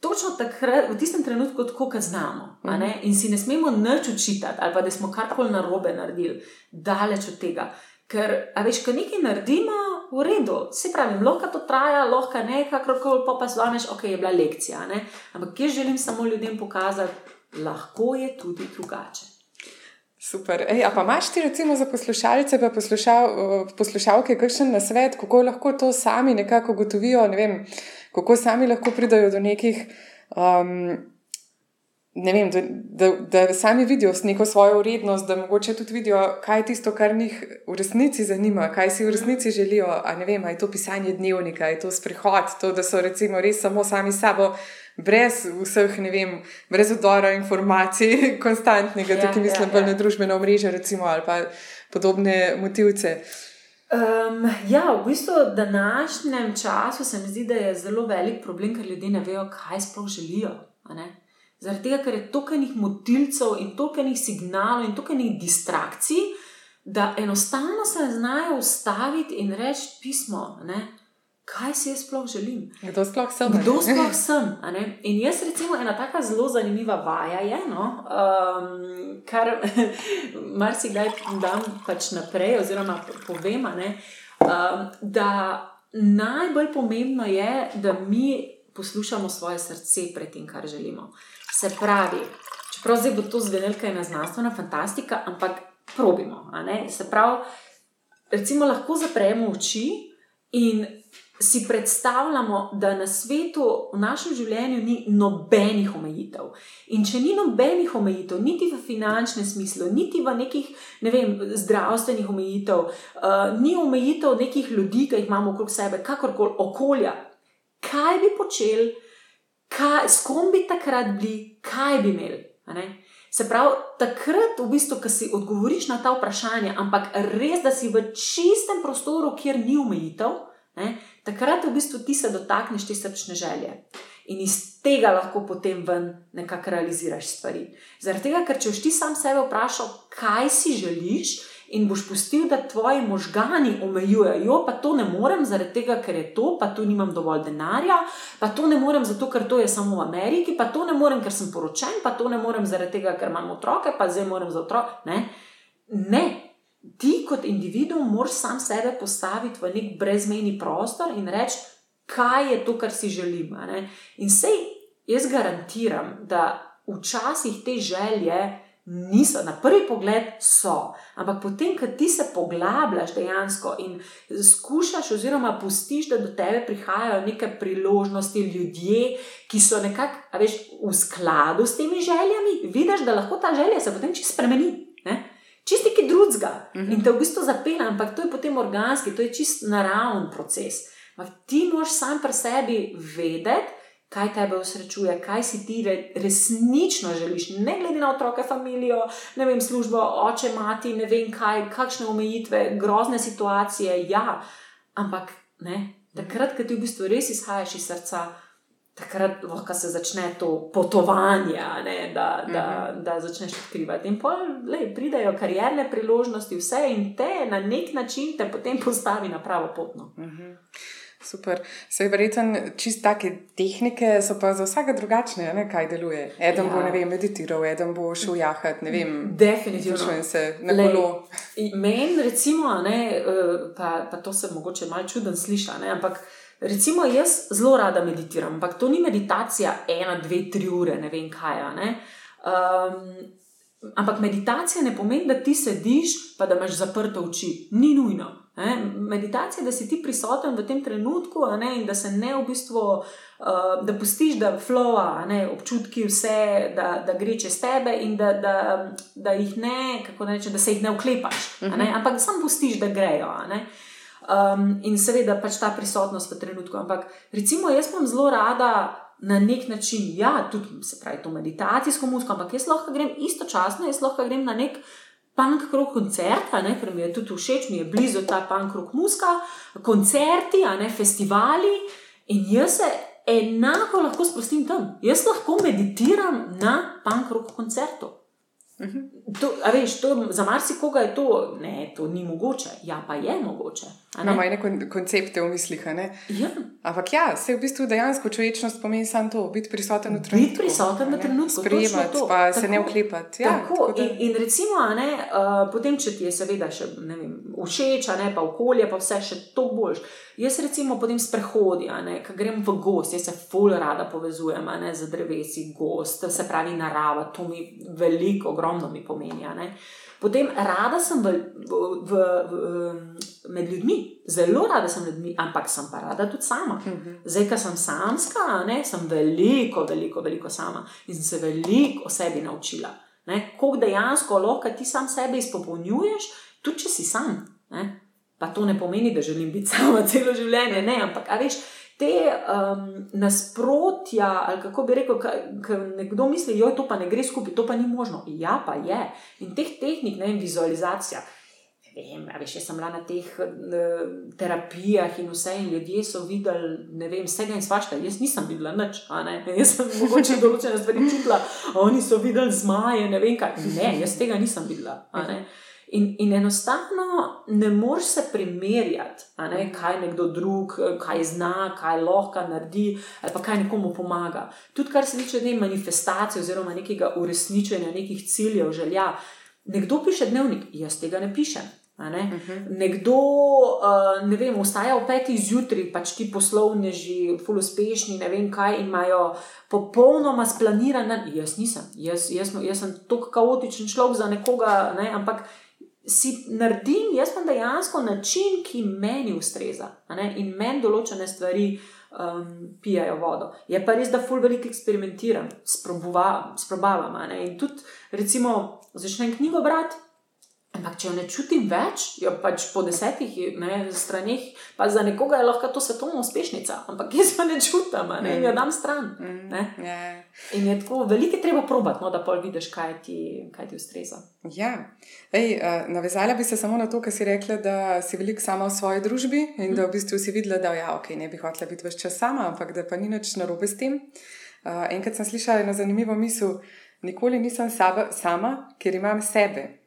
točno takrat, v tistem trenutku, kot znamo. Mm -hmm. In si ne smemo nič učitati, ali pa da smo karkoli narobe naredili, daleč od tega. Ker, veš, ko nekaj naredimo, v redu, se pravi, lahko to traja, lahko ne, kakorkoli pa pa zvoneš, ok, je bila lekcija. Ne? Ampak jaz želim samo ljudem pokazati, lahko je tudi drugače. Super. Ej, pa imaš ti, recimo, za poslušalce, pa poslušal, poslušalke, kakšen na svet, kako lahko to sami nekako gotovijo, ne vem, kako sami lahko pridajo do nekih. Um, ne vem, da, da, da sami vidijo neko svojo vrednost, da mogoče tudi vidijo, kaj je tisto, kar njih v resnici zanima, kaj si v resnici želijo. A ne vem, ali je to pisanje dnevnika, ali je to sprehod, to, da so recimo res samo sami sabo. Brez vseh, ne vem, brez odora informacij, konstantnega, ja, tukaj mislim, ja, ja. na družbeno mrežo, recimo, ali pa podobne motivce. Um, ja, v bistvu v današnjem času se mi zdi, da je zelo velik problem, ker ljudje ne vejo, kaj sploh želijo. Zaradi tega, ker je toliko enih motilcev in toliko enih signalov in toliko enih distrakcij, da enostavno se znajo ustaviti in reči pismo. Ne? Kaj si jaz sploh želim? Kdo sploh sem? Kdo sploh sem? In jaz, recimo, ena tako zelo zanimiva vaja je, no, um, kar marsikdaj dam pač naprej, oziroma povem, ne, um, da najbolj pomembno je, da mi poslušamo svoje srce pred tem, kar želimo. Se pravi, čeprav zdaj bo to zvenelo, kaj je ena znanstvena fantastika, ampak probimo. Se pravi, recimo, lahko zapremo oči in si predstavljamo, da na svetu, v našem življenju, ni nobenih omejitev. In če ni nobenih omejitev, niti v finančnem smislu, niti v nekih ne vem, zdravstvenih omejitev, uh, ni omejitev nekih ljudi, ki jih imamo okrog sebe, kakorkoli okolja, kaj bi počeli, kaj, s kom bi takrat bili, kaj bi imeli. Se pravi, takrat, v bistvu, ko si odgovoriš na ta vprašanja, ampak res, da si v čistem prostoru, kjer ni omejitev, takrat v bistvu ti se dotakneš te srčne želje. In iz tega lahko potem ven nekako realiziraš stvari. Zaradi tega, ker če ti sam sebe vprašaš, kaj si želiš, in boš pustil, da tvoji možgani omejujejo, pa to ne morem, zaradi tega, ker je to, pa tu nimam dovolj denarja, pa to ne morem, zato ker to je samo v Ameriki, pa to ne morem, ker sem poročen, pa to ne morem, zaradi tega, ker imam otroke, pa zdaj moram za otroke. Ne. ne. Ti kot individuum moraš sam sebe postaviti v nek brezmejni prostor in reči, kaj je to, kar si želim. In sej jaz garantiram, da včasih te želje niso, na prvi pogled so, ampak potem, ko ti se poglabljaš dejansko in skušaš, oziroma pustiš, da do tebe prihajajo neke priložnosti, ljudje, ki so nekako v skladu s temi željami, vidiš, da lahko ta želja se potem čisto spremeni. Ne? Čisti ki drugega uh -huh. in te v bistvu zapelje, ampak to je potem organski, to je čist naraven proces. Ampak ti moraš sam pri sebi vedeti, kaj tebe usrečuje, kaj si ti resnično želiš, ne glede na otroke, družino, ne vem, službo, oče, mati, ne vem kaj, kakšne omejitve, grozne situacije. Ja, ampak ne, takrat, ko ti v bistvu res izhajaš iz srca. Takrat lahko se začne to potovanje, ne, da, da, uh -huh. da začneš odkrivati. In potem pridejo karierne priložnosti, vse in te na nek način te potem postavi na pravo pot. No. Uh -huh. Super. Sej verjetno čist take tehnike so pa za vsega drugačne, ne, kaj deluje. Eden ja. bo vem, meditiral, eden bo šel jahat, ne vem. Definitivno. Čujem se na kolo. Meni, recimo, ne, eh, pa, pa to se mogoče malo čuden sliša, ne, ampak recimo jaz zelo rada meditiram, ampak to ni meditacija ena, dve, tri ure, ne vem kaj. Ne. Um, ampak meditacija ne pomeni, da ti sediš, pa da imaš zaprte oči. Ni nujno. Ne? Meditacija, da si ti prisoten v tem trenutku ne? in da se ne v bistvu, uh, da pustiš, da flowa, ne? občutki vse, da, da gre čez tebe in da, da, da jih ne, kako rečem, da se jih ne uklepaš, uh -huh. ne? Mhm. ampak samo pustiš, da grejo. Um, in seveda pač ta prisotnost v trenutku. Ampak recimo, jaz imam zelo rada. Na nek način, ja, tudi se pravi, to meditacijsko muziko, ampak jaz lahko grem istočasno, jaz lahko grem na nek uh, punk rock koncerta, ne, ker mi je tudi všeč, mi je blizu ta punk rock muska, koncerti, a ne festivali. In jaz se enako lahko sprostim tam. Jaz lahko meditiram na punk rock koncertu. To, veš, to, za marsikoga je to, ne, to ni mogoče, ja, pa je mogoče. Imamo ene koncepte v mislih. Ja. Ampak ja, se v bistvu dejansko človečnost pomeni samo to, biti prisoten v trenutku. Biti prisoten v trenutku, sprejemati, pa tako, se ne uklepati. Ja, tako, tako da... in, in recimo, ne, uh, potem, če ti je seveda še vem, všeč, ne, pa okolje, pa vse še to boljš. Jaz recimo potem sprehodi, ko grem v gost, jaz se ful rada povezujem ne, z drevesi, gost, se pravi narava, to mi veliko, ogromno mi pomeni. Potem rada sem v, v, v, med ljudmi, zelo rada sem med ljudmi, ampak sem pa rada tudi sama. Mhm. Zdaj, ko sem samska, ne, sem veliko, veliko, veliko sama in sem se veliko o sebi naučila. Kako dejansko lahko ti sam sebe izpopolnjuješ, tudi če si sam. Ne. Pa to ne pomeni, da želim biti sama celo življenje, ne, ampak veš, te um, nasprotja, ali kako bi rekel, ker nekdo misli, da to pa ne gre skupaj, to pa ni možno. Ja, pa je. In teh tehnik, ne vem, vizualizacija. Vem, veš, jaz sem bila na teh uh, terapijah in vse, in ljudje so videli, ne vem, vsega in svašta. Jaz nisem videla nič, jaz sem mogoče določene stvari čutila, oni so videli zmaje, ne vem kaj. Ne, jaz tega nisem videla. In, in enostavno ne moreš se primerjati, ne, kaj nekdo drug, kaj zna, kaj lahko naredi, ali pa kaj nekomu pomaga. Tudi kar se tiče ne, manifestacije oziroma nekega uresničenja nekih ciljev, želja. Nekdo piše dnevnik, jaz tega ne pišem. Ne? Uh mhm. -huh. Nekdo, uh, ne vem, ustaja ob petih zjutraj, pač ti poslovneži, ful uspešni, ne vem kaj, imajo popolnoma splaniran. Jaz nisem, jaz, jaz, jaz sem tako kaotičen človek za nekoga, ne? ampak si naredim jaz pa dejansko način, ki meni ustreza in meni določene stvari um, pijajo vodo. Je pa res, da ful veliko eksperimentiram, sprobavam. In tudi, recimo, začnem knjigo brati. Ampak, če jo ne čutim več, jo pač po desetih ne, straneh, pa za nekoga je lahko to svetovna uspešnica, ampak jaz pa ne čutim ne, in jo dam stran. Mm, Ne? ja. In je tako, veliko je treba probati, no, da pa vidiš, kaj ti, kaj ti ustreza. Ja, Ej, uh, navezala bi se samo na to, kar si rekla, da si veliko sama v svoji družbi in da v bistvu si videla, da ja, okay, ne bi hotela biti več čas sama, ampak da pa ni nič narobe s tem. Uh, enkrat sem slišala eno zanimivo misel: nikoli nisem saba, sama, ker imam sebe.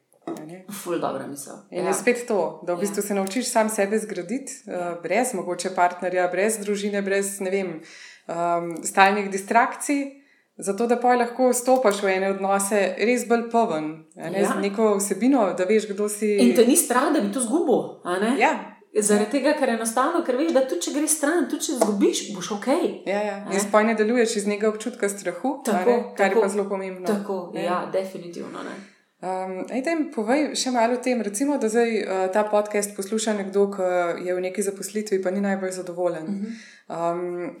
Ful, dobra misel. In ja. je spet to, da v Ja. bistvu se naučiš sam sebe zgraditi, uh, brez mogoče partnerja, brez družine, brez ne vem, um, stalnih distrakcij. Zato, da pa lahko stopiš v ene odnose res bolj poven, ne, Ja. z neko vsebino, da veš, kdo si. In te ni strah, da bi to zgubil. Ja, Zaradi tega, ker enostavno, ker veš, da tudi če greš stran, tudi če izgubiš, boš ok. ja, ja. In sploh ne deluješ iz nekega občutka strahu, Tako, kar tako. je pa zelo pomembno. Tako, Ne. ja, definitivno. Ne. Um, Ejte, povej še malo o tem. Recimo, da zdaj uh, ta podcast posluša nekdo, ki je v neki zaposlitvi, pa ni najbolj zadovoljen. Uh -huh. um,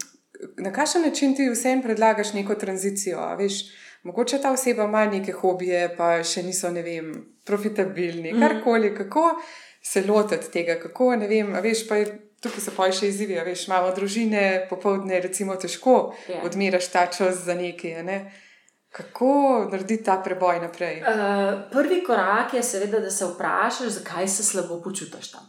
na kakšen način ti vsem predlagaš neko tranzicijo? Veš, mogoče ta oseba ima neke hobije, pa še niso, ne vem, profitabilni, Mhm. karkoli, kako se lotiti tega, kako ne vem, veš, pa je. Tukaj so pa še izzivi, veš, imamo družine, popoldne, recimo, težko Ja. odmeraš ta čas za nekaj. Ne? Kako narediti ta preboj naprej? Uh, prvi korak je, seveda, da se vprašaš, zakaj se slabo počutiš tam.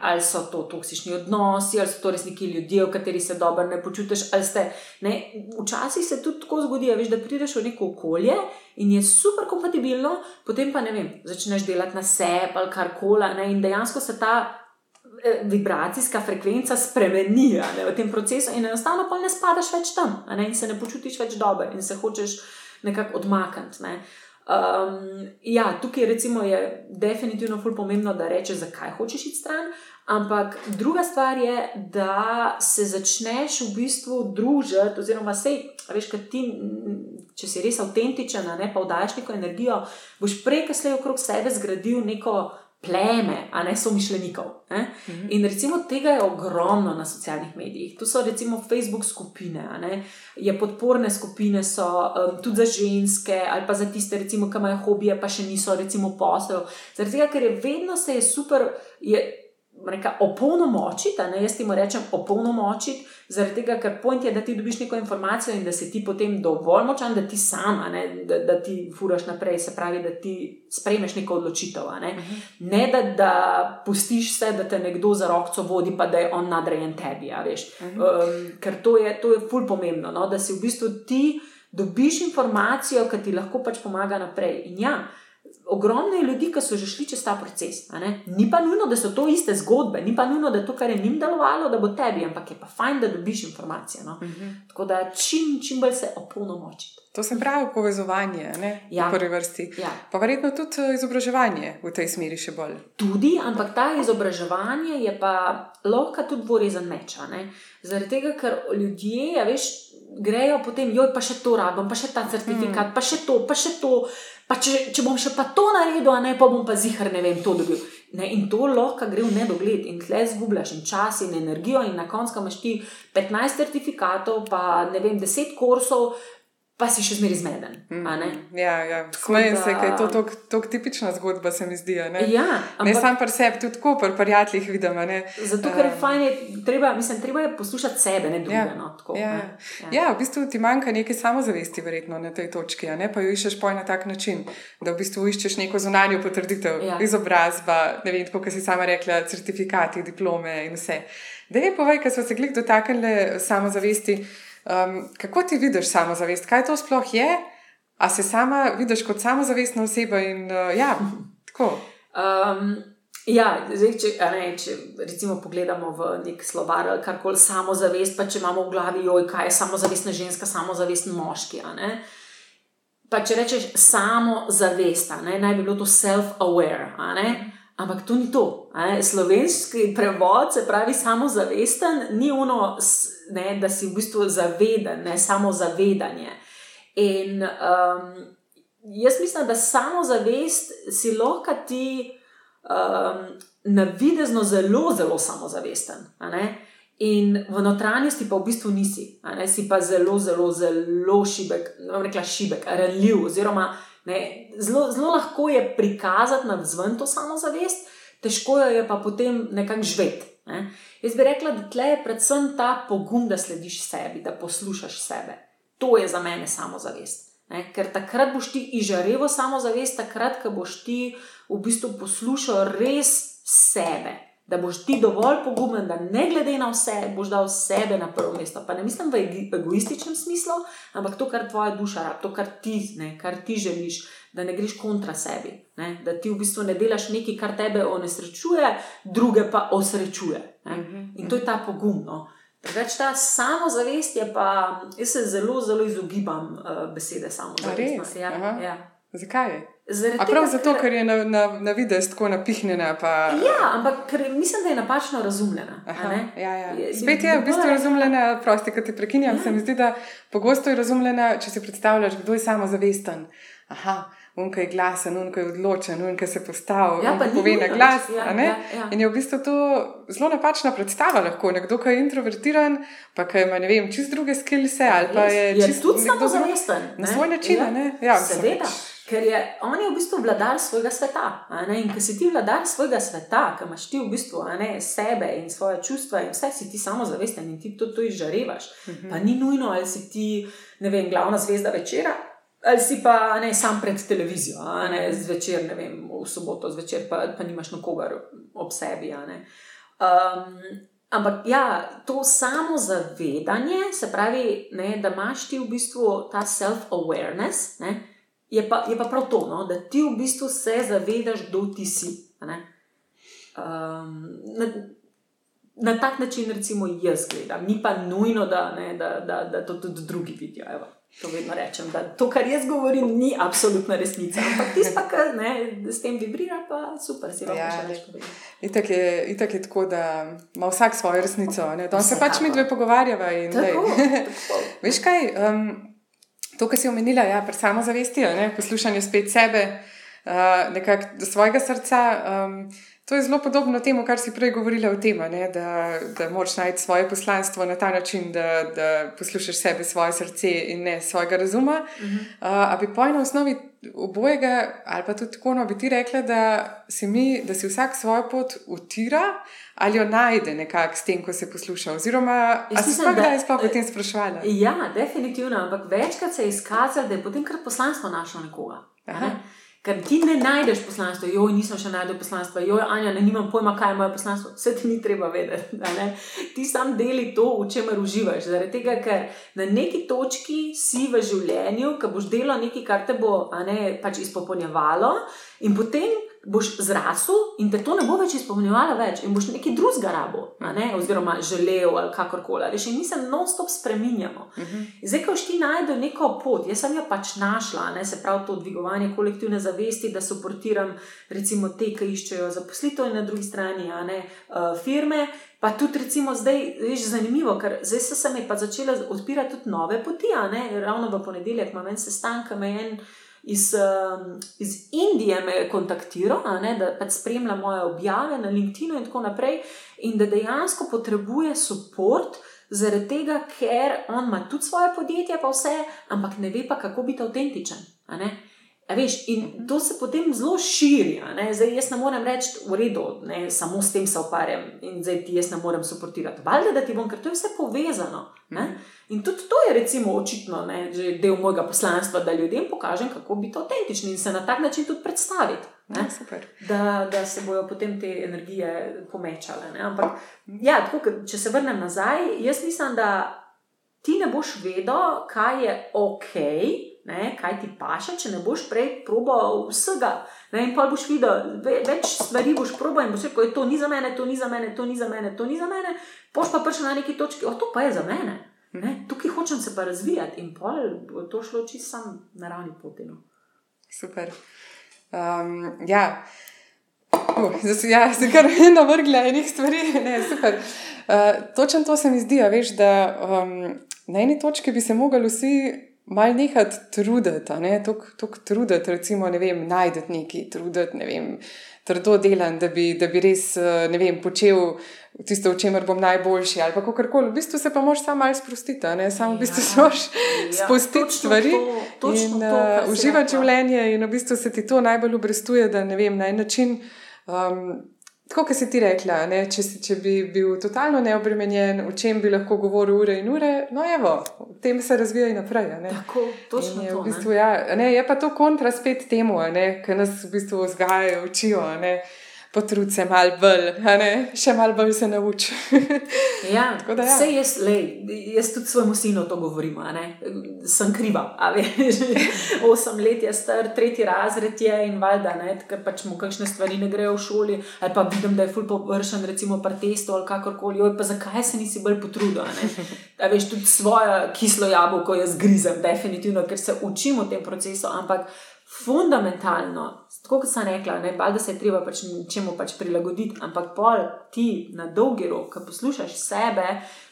Ali so to toksični odnosi, ali so to res neki ljudje, v kateri se dobro ne počutiš. ste, Ne? Včasih se tudi tako zgodi, a veš, da prideš v neko okolje in je super kompatibilno, potem pa ne vem, začneš delati na sebi ali karkoli. a ne, In dejansko se ta eh, vibracijska frekvenca spremeni ne, v tem procesu, in enostavno pa ne spadaš več tam, in se ne počutiš več dobro, in se hočeš nekako odmakniti. Ne. Um, ja, tukaj recimo je definitivno ful pomembno, da rečeš, zakaj hočeš iti stran. Ampak druga stvar je, da se začneš v bistvu družiti, oziroma sej, veš, kad ti, če si res avtentičen, pa vdajaš neko energijo, boš prej, ko slej okrog sebe zgradil neko pleme, a ne somišljenikov. Ne? In recimo tega je ogromno na socialnih medijih. Tu so recimo Facebook skupine, je podporne skupine, so um, tudi za ženske ali pa za tiste, recimo, ki imajo hobije, pa še niso, recimo, posel. Zaradi tega, ker je vedno se je super. Je, Reka, opolnomočiti, ne jaz ti mu rečem opolnomočiti, zaradi tega, ker point je, da ti dobiš neko informacijo in da si ti potem dovolj močan, da ti sam, a ne, da, da ti furaš naprej, se pravi, da ti sprejmeš neko odločitev. Ne, ne da, da pustiš vse, da te nekdo za roko vodi, pa da je on nadrejen tebi. a veš. Um, ker to je, to je ful pomembno, no, da si v bistvu ti dobiš informacijo, ki ti lahko pač pomaga naprej. In ja, ogromno je ljudi, ki so že šli čez ta proces. Ni pa nujno, da so to iste zgodbe, ni pa nujno, da to, kar je njim delovalo, da bo tebi, ampak je pa fajn, da dobiš informacije. No. Tako da čim, čim bolj se opolnomočiti. To se pravi povezovanje, ne? Ja. v prvi vrsti. Ja. Pa verjetno tudi eh, izobraževanje v tej smeri še bolj. Tudi, ampak ta izobraževanje je pa lahko tudi dvorezen meč. Zaradi tega, ker ljudje, ja, veš, grejo potem, joj, pa še to rabim, pa še ta certifikat, mm. pa še to, pa še to. Pa če, če bom še pa to naredil, ne pa bom pa zihar ne vem, to dobil. Ne, in to lahko gre v nedogled, in tle zgubljaš in čas in energijo, in na koncu imaš ti 15 certifikatov, pa ne vem, 10 kursov, pa si še zmeraj zmeden. ne. Ja, ja. Smejem da- se, ker je to tako- tipična zgodba, se mi zdi. Ne, Ja, ne ampak sam pri sebi, tudi tako pri prijateljih vidim. Ne. zato, ker je fajn, je, treba, mislim, treba je poslušati sebe, ne druge. Ja, no, tako, ja, ne. ja. ja, v bistvu ti manjka nekaj samozavesti, verjetno na tej točki, ne pa jo iščeš poj na tak način, da v bistvu iščeš neko zunanjo potrditev, Ja. izobrazba, ne vem, tako kot si sama rekla, certifikati, diplome in vse. Da je povej, ker smo se klik dotaknili samozavesti. Um, kako ti vidiš samozavest? Kaj to sploh je? A se sama vidiš kot samozavestna oseba? In, uh, ja, tako. Um, ja, zdaj, če, ne, če recimo pogledamo v nek slovar ali karkoli samozavest, pa če imamo v glavi, joj, kaj je samozavestna ženska, samozavesten moški. Pa če rečeš samozavest, naj bi bilo to self-aware. Ampak to ni to. ne. Slovenski prevod, se pravi samozavesten, ni ono, ne, da si v bistvu zaveden, ne samo zavedanje. In um, jaz mislim, da samozavest si lahko ti um, navidezno zelo, zelo samozavesten. In v notranjosti pa v bistvu nisi, si pa zelo, zelo, zelo šibek, ne bom rekla šibek, ranljiv, oziroma Zelo, zelo lahko je prikazati na vzven to samozavest, težko jo je pa potem nekako živeti. Ne? Jaz bi rekla, da tle je predvsem ta pogum, da slediš sebi, da poslušaš sebe. To je za mene samozavest. Ne? Ker takrat boš ti izžarevo samozavest, takrat, ko boš ti v bistvu poslušal res sebe da boš ti dovolj pogumen, da ne glede na vse, boš dal sebe na prvo mesto. Pa ne mislim v egoističnem smislu, ampak to, kar tvoja duša rabi, to, kar ti, ne, kar ti želiš, da ne greš kontra sebi, ne, da ti v bistvu ne delaš nekaj, kar tebe onesrečuje, druge pa osrečuje. Ne. In to je ta pogum. No. Več ta samozavest je pa, jaz se zelo, zelo izogibam uh, besede samozavest. Ja, ja. Zakaj? Zaradi prav tega, zato, ker je na, na, na videz tako napihnjena. Pa... Ja, ampak mislim, da je napačno razumljena. Aha, ja, ja. Spet je v bistvu razumljena, prosti, ki te prekinjam. Ja. Se mi zdi, da pogosto je razumljena, če si predstavljaš, kdo je samozavesten. Aha. Unka je glasen, unka je odločen, unka se postavi, ja, pove na glas. Ja, ja, ja. In je v bistvu to zelo napačna predstava. Lahko nekdo, ki je introvertiran, pa ki ima vem, čist druge skills, ali pa je, je čist tudi samozavesten. Na svoj način. Ja. Ja, Seveda. Ker je on je v bistvu vladar svojega sveta. In ker si ti vladar svojega sveta, ki imaš ti v bistvu ne, sebe in svoje čustva, in vse si ti samo zavesten in ti to, to izžarevaš. Uh mhm. -huh. Pa ni nujno, ali si ti, ne vem, glavna zvezda večera, ali si pa ne sam pred televizijo, ne zvečer, ne vem, v soboto zvečer, pa, pa nimaš nokogar ob sebi. Um, ampak ja, to samo zavedanje, se pravi, ne, da imaš ti v bistvu ta self-awareness je pa, je pa prav to, no? da ti v bistvu se zavedaš, kdo ti si. Um, na, na tak način, recimo, jaz gledam, ni pa nujno, da, ne, da, da, da to tudi drugi vidijo. Evo. To vedno rečem, da to, kar jaz govorim, ni absolutna resnica. Ampak tisti, ki s tem vibrira, pa super, si lahko ja, še več povem. Itak je, itak je tako, da ima vsak svojo resnico. Da se pač mi dve pogovarjava. Veš kaj? Um, To, kar si omenila, ja, pri samozavesti, poslušanje spet sebe, uh, nekako svojega srca. Um, to je zelo podobno temu, kar si prej govorila o tem, da, da moraš najti svoje poslanstvo na ta način, da, da poslušaš sebe, svoje srce in ne svojega razuma. Uh -huh. uh, a bi po eni osnovi obojega, ali pa tudi tako, no, bi ti rekla, da si, mi, da si vsak svojo pot utira ali jo najde nekako s tem, ko se posluša. Oziroma, ali si sploh kdaj sploh o tem sprašvala? Ja, definitivno, ampak večkrat se je izkazalo, da je potem kar poslanstvo našlo nekoga. Ne? Ker ti ne najdeš poslanstva, joj, nisem še najdel poslanstva, joj, Anja, ne imam pojma, kaj je moje poslanstvo, vse ti ni treba vedeti. Ti sam deli to, v čemer uživaš. Zaradi tega, ker na neki točki si v življenju, ki boš delal nekaj, kar te bo ne, pač izpopolnjevalo, in potem boš zrasel in te to ne bo več izpolnjevalo več in boš nekaj drugega rabo, ne? oziroma želel ali kakorkoli. Reči, mi se non-stop spremenjamo. Uh mhm. -huh. Zdaj, ko ti najdeš neko pot, jaz sem jo pač našla, ne? se pravi to dvigovanje kolektivne zavesti, da suportiram recimo te, ki iščejo zaposlitev in na drugi strani ne, uh, firme. Pa tudi, recimo, zdaj je zanimivo, ker zdaj so se mi pa začele odpirati tudi nove poti. Ravno v ponedeljek imam en sestanek, me je en iz, um, iz Indije me je kontaktiral, ne, da pač spremlja moje objave na LinkedIn in tako naprej, in da dejansko potrebuje podporo. Zaradi tega, ker on ima tudi svoje podjetje, pa vse, ampak ne ve pa, kako biti avtentičen. Veš, in mhm. to se potem zelo širi. Zdaj, jaz ne morem reči, v redu, ne, samo s tem se ukvarjam in zdaj ti jaz ne morem suportirati. Valjda, da ti bom, ker to je vse povezano. Ne? Mhm. In tudi to je, recimo, očitno ne, del mojega poslanstva, da ljudem pokažem, kako biti avtentični in se na tak način tudi predstaviti. Ja, da, da se bodo potem te energije pomečale. Ne? Ampak, ja, tako, če se vrnem nazaj, jaz mislim, da ti ne boš vedel, kaj je ok ne, kaj ti paše, če ne boš prej probal vsega. Ne, in pa boš videl, več stvari boš probal in boš rekel, to ni za mene, to ni za mene, to ni za mene, to ni za mene. Poš pa prišel na neki točki, o to pa je za mene. Ne, tukaj hočem se pa razvijati in pol bo to šlo čisto sam na ravni poti. No. Super. Um, ja. Uh, zdaj se ja, kar ena vrgla enih stvari. Ne, uh, točno to se mi zdi, veš, da um, na eni točki bi se mogli vsi malo nehati truditi, ne? tako truditi, recimo, ne vem, najdete nekaj, truditi, ne vem, trdo delam, da bi, da bi res uh, vem, počel tisto, v čemer bom najboljši ali kako koli. V bistvu se pa moraš samo malo sprostiti, ne samo v bistvu ja, moraš ja, spustiti stvari to, in uh, uživati življenje in v bistvu se ti to najbolj obrestuje, da ne vem, na en način. Um, Tako, kot si ti rekla, ne, če, si, če bi bil totalno neobremenjen, o čem bi lahko govoril ure in ure, no, evo, v tem se razvija in naprej. Tako, točno. Je, v bistvu, ja, ne, je pa to kontra spet temu, ki nas v bistvu vzgajajo, učijo. Ne potrud se malo bolj, še malo bolj se nauči. ja, da, ja. Vse jaz, lej, jaz tudi svojemu sinu to govorim, sem kriva. Osem let je star, tretji razred je in valjda, ker pač mu kakšne stvari ne grejo v šoli, ali pa vidim, da je ful površen, recimo par testo ali kakorkoli, oj pa zakaj se nisi bolj potrudil. Veš tudi svoje kislo jabolko jaz grizem, definitivno, ker se učim v tem procesu, ampak fundamentalno, tako kot sem rekla, ne, da se je treba pač čemu pač prilagoditi, ampak pol ti na dolgi rok, ki poslušaš sebe,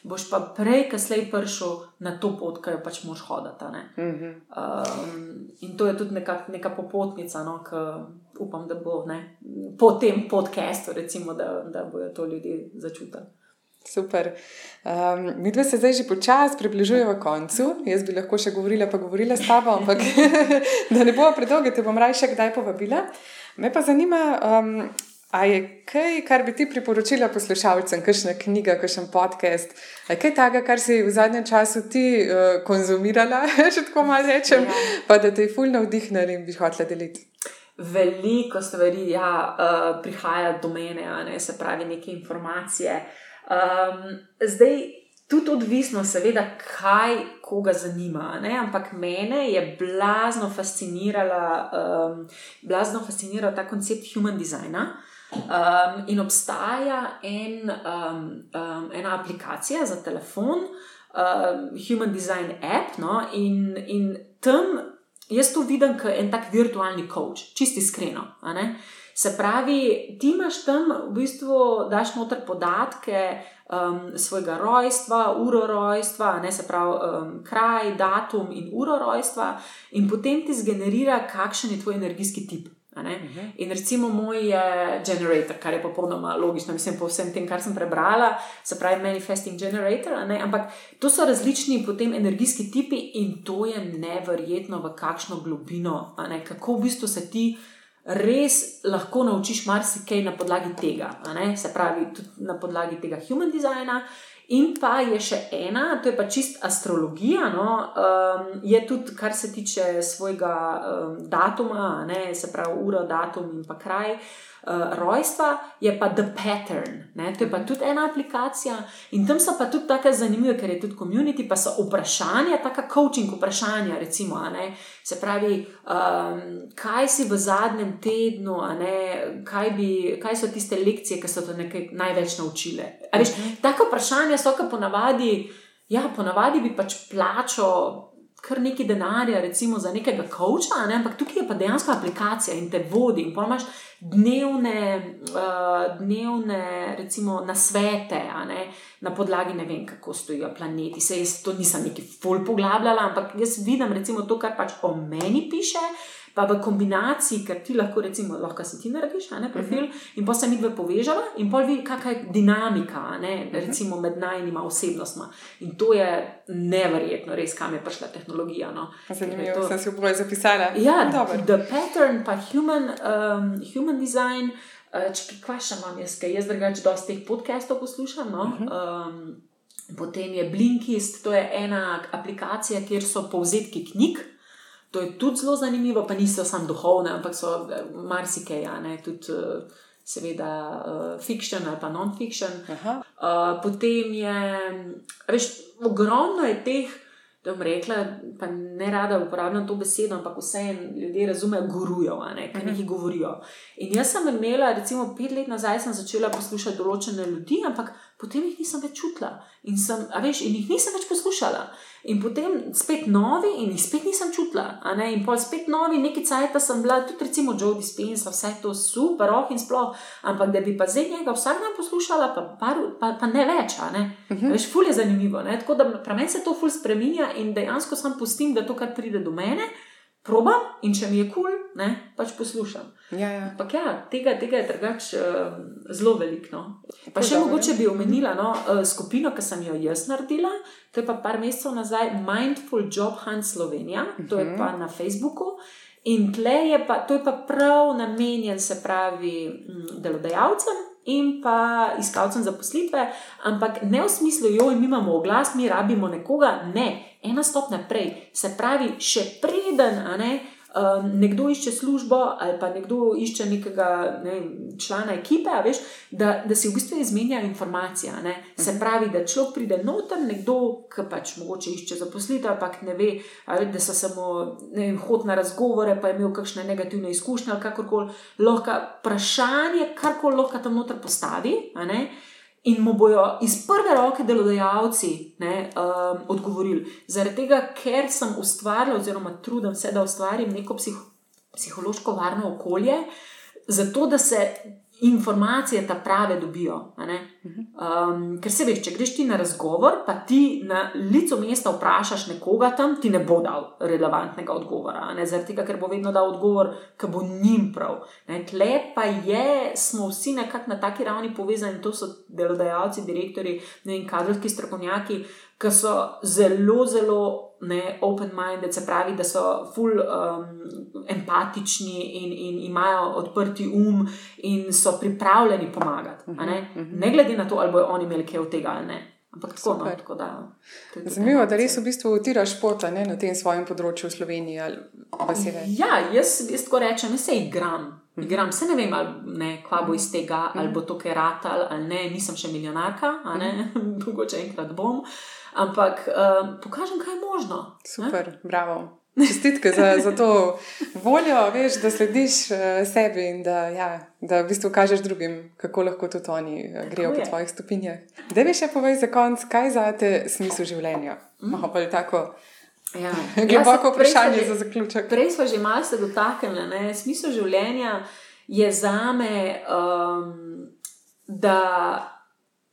boš pa prej, ki slej prišel na to pot, ki jo pač moš hoditi. Mm -hmm. um, in to je tudi neka, neka popotnica, no, ki upam, da bo ne, po tem podkastu, da, da bodo to ljudje začutili. Super. Um, mi dve se zdaj že počasi približujemo koncu. Jaz bi lahko še govorila, pa govorila s tabo, ampak da ne bo predolgo, te bom raje še kdaj povabila. Me pa zanima, um, a je kaj, kar bi ti priporočila poslušalcem, kakšna knjiga, kakšen podcast, a je kaj takega, kar si v zadnjem času ti uh, konzumirala, če tako malo rečem, ja. pa da te je fulno vdihnili in bi hotela deliti. Veliko stvari ja, uh, prihaja do mene, ne, se pravi, neke informacije. Um, zdaj, tudi odvisno, seveda, kaj koga zanima. Ne? Ampak mene je blazno fascinirala, um, blazno fasciniral ta koncept human designa. Um, in obstaja en, um, um, ena aplikacija za telefon, um, Human Design App, no? in, in tam jaz to vidim kot en tak virtualni coach, čisti iskreno. Se pravi, ti imaš tam v bistvu, daš noter podatke um, svojega rojstva, uro rojstva, ne se pravi, um, kraj, datum in uro rojstva, in potem ti zgenerira, kakšen je tvoj energijski tip. Uh mhm. -huh. In recimo moj je generator, kar je popolnoma logično, mislim, po vsem tem, kar sem prebrala, se pravi, manifesting generator. Ampak to so različni potem energijski tipi in to je neverjetno, v kakšno globino, kako v bistvu se ti res lahko naučiš marsikaj na podlagi tega, se pravi, tudi na podlagi tega human designa. In pa je še ena, to je pa čist astrologija, no, um, je tudi, kar se tiče svojega um, datuma, ne, se pravi, ura, datum in pa kraj. Uh, uh, rojstva, je pa The Pattern. Ne? To je pa tudi ena aplikacija in tam so pa tudi tako zanimive, ker je tudi community, pa so vprašanja, tako coaching vprašanja. Recimo, Se pravi, um, kaj si v zadnjem tednu, kaj, bi, kaj so tiste lekcije, ki so te nekaj največ naučile. Veš, mhm. tako vprašanja so, ki ponavadi. Ja, ponavadi bi pač plačal kar nekaj denarja, recimo za nekega kavča, ne? ampak tukaj je pa dejansko aplikacija in te vodi. In imaš dnevne, uh, dnevne recimo, nasvete na podlagi ne vem, kako stojijo planeti. Se jaz to nisem neki full poglabljala, ampak jaz vidim recimo to, kar pač o meni piše pa v kombinaciji, ker ti lahko, recimo, lahko si ti narediš, ne, profil, uh mhm. -huh. in pa se mi dve povežava, in pa vidi, kakšna je dinamika, ne, mhm. recimo, med najnima osebnostma. In to je neverjetno, res, kam je prišla tehnologija. No. Zanimivo, to... sem si v boju zapisala. Ja, Dobar. the pattern, pa human, um, human design. Uh, če kaj še imam, jaz, jaz drugače dosti teh podcastov poslušam. No? Uh -huh. um, potem je Blinkist, to je ena aplikacija, kjer so povzetki knjig. To je tudi zelo zanimivo, pa niso samo duhovne, ampak so eh, marsikaj, tudi eh, seveda uh, fiction ali pa non-fiction. Uh, potem je, veš, ogromno je teh, da bom rekla, pa ne rada uporabljam to besedo, ampak vse ljudje razumejo, gurujo, ne, kaj neki govorijo. In jaz sem imela, recimo, pet let nazaj sem začela poslušati določene ljudi, ampak potem jih nisem več čutila in, sem, veš, in jih nisem več poslušala. In potem spet novi, in jih spet nisem čutila. In pol spet novi, neki cajt, pa sem bila tudi, recimo, Joe Dispenza, vse to super, oh in sploh. Ampak da bi pa zdaj njega vsak dan poslušala, pa, par, pa, pa ne več. Ne? Uh -huh. Veš, ful je zanimivo. Ne? Tako da pri meni se to ful spremenja in dejansko sam pustim, da to, kar pride do mene, probam in če mi je kul, cool, pač poslušam. Ja, ja. Ampak ja, tega, tega je drugače uh, zelo veliko. No. Pa še mogoče bi omenila no, uh, skupino, ki sem jo jaz naredila, to je pa par mesecev nazaj, Mindful Job Hunt Slovenija, uh -huh. to je mhm. pa na Facebooku. In tle je pa, to je pa prav namenjen, se pravi, mm, delodajalcem in pa iskalcem zaposlitve, ampak ne v smislu, jo imamo oglas, mi rabimo nekoga, ne, ena stopnja prej, se pravi, še preden, a ne um, nekdo išče službo ali pa nekdo išče nekega ne, člana ekipe, veš, da, da si v bistvu izmenjajo informacije. Ne. Se mhm. pravi, da človek pride noter, nekdo, ki pač mogoče išče zaposlitev, ampak ne ve, ali, da so samo hod na razgovore, pa je imel kakšne negativne izkušnje ali kakorkoli. Lahko vprašanje, karkoli lahko tam noter postavi in mu bojo iz prve roke delodajalci ne, um, odgovorili. Zaradi tega, ker sem ustvarila, oziroma trudim se, da ustvarim neko psih, psihološko varno okolje, zato da se informacije ta prave dobijo. Um, ker se veš, če greš ti na razgovor, pa ti na licu mesta vprašaš nekoga tam, ti ne bo dal relevantnega odgovora. Zaradi tega, ker bo vedno dal odgovor, ki bo njim prav. Ne? Tle pa je, smo vsi nekako na taki ravni povezani, to so delodajalci, direktori in kadrovski strokovnjaki, ki so zelo, zelo open-minded, se pravi, da so full um, empatični in, in imajo odprti um in so pripravljeni pomagati. Uh -huh, ne? Uh -huh. ne glede na to, ali bodo oni imeli kaj od tega ali ne. Ampak tako, no, tako da. Zanimivo, da res v bistvu utiraš športa ne, na tem svojem področju v Sloveniji. Ja, jaz, jaz tako rečem, jaz se igram. Mhm. Igram, se ne vem, ali ne, kva bo iz tega, ali bo to kaj ratal, ali ne, nisem še milijonarka, mogoče enkrat bom. Uh, ampak um, pokažem, kaj je možno. Super, ne? bravo. Čestitke za, za to voljo, veš, da slediš uh, sebi in da, ja, da v bistvu kažeš drugim, kako lahko tudi oni uh, grejo po tvojih stopinjah. Da bi še povedal za konec, kaj za te smisel življenja? Mm. Malo pa je tako. Ja. Globoko ja, vprašanje za zaključek. Prej smo že malo se dotaknili. Smisel življenja je za me, um, da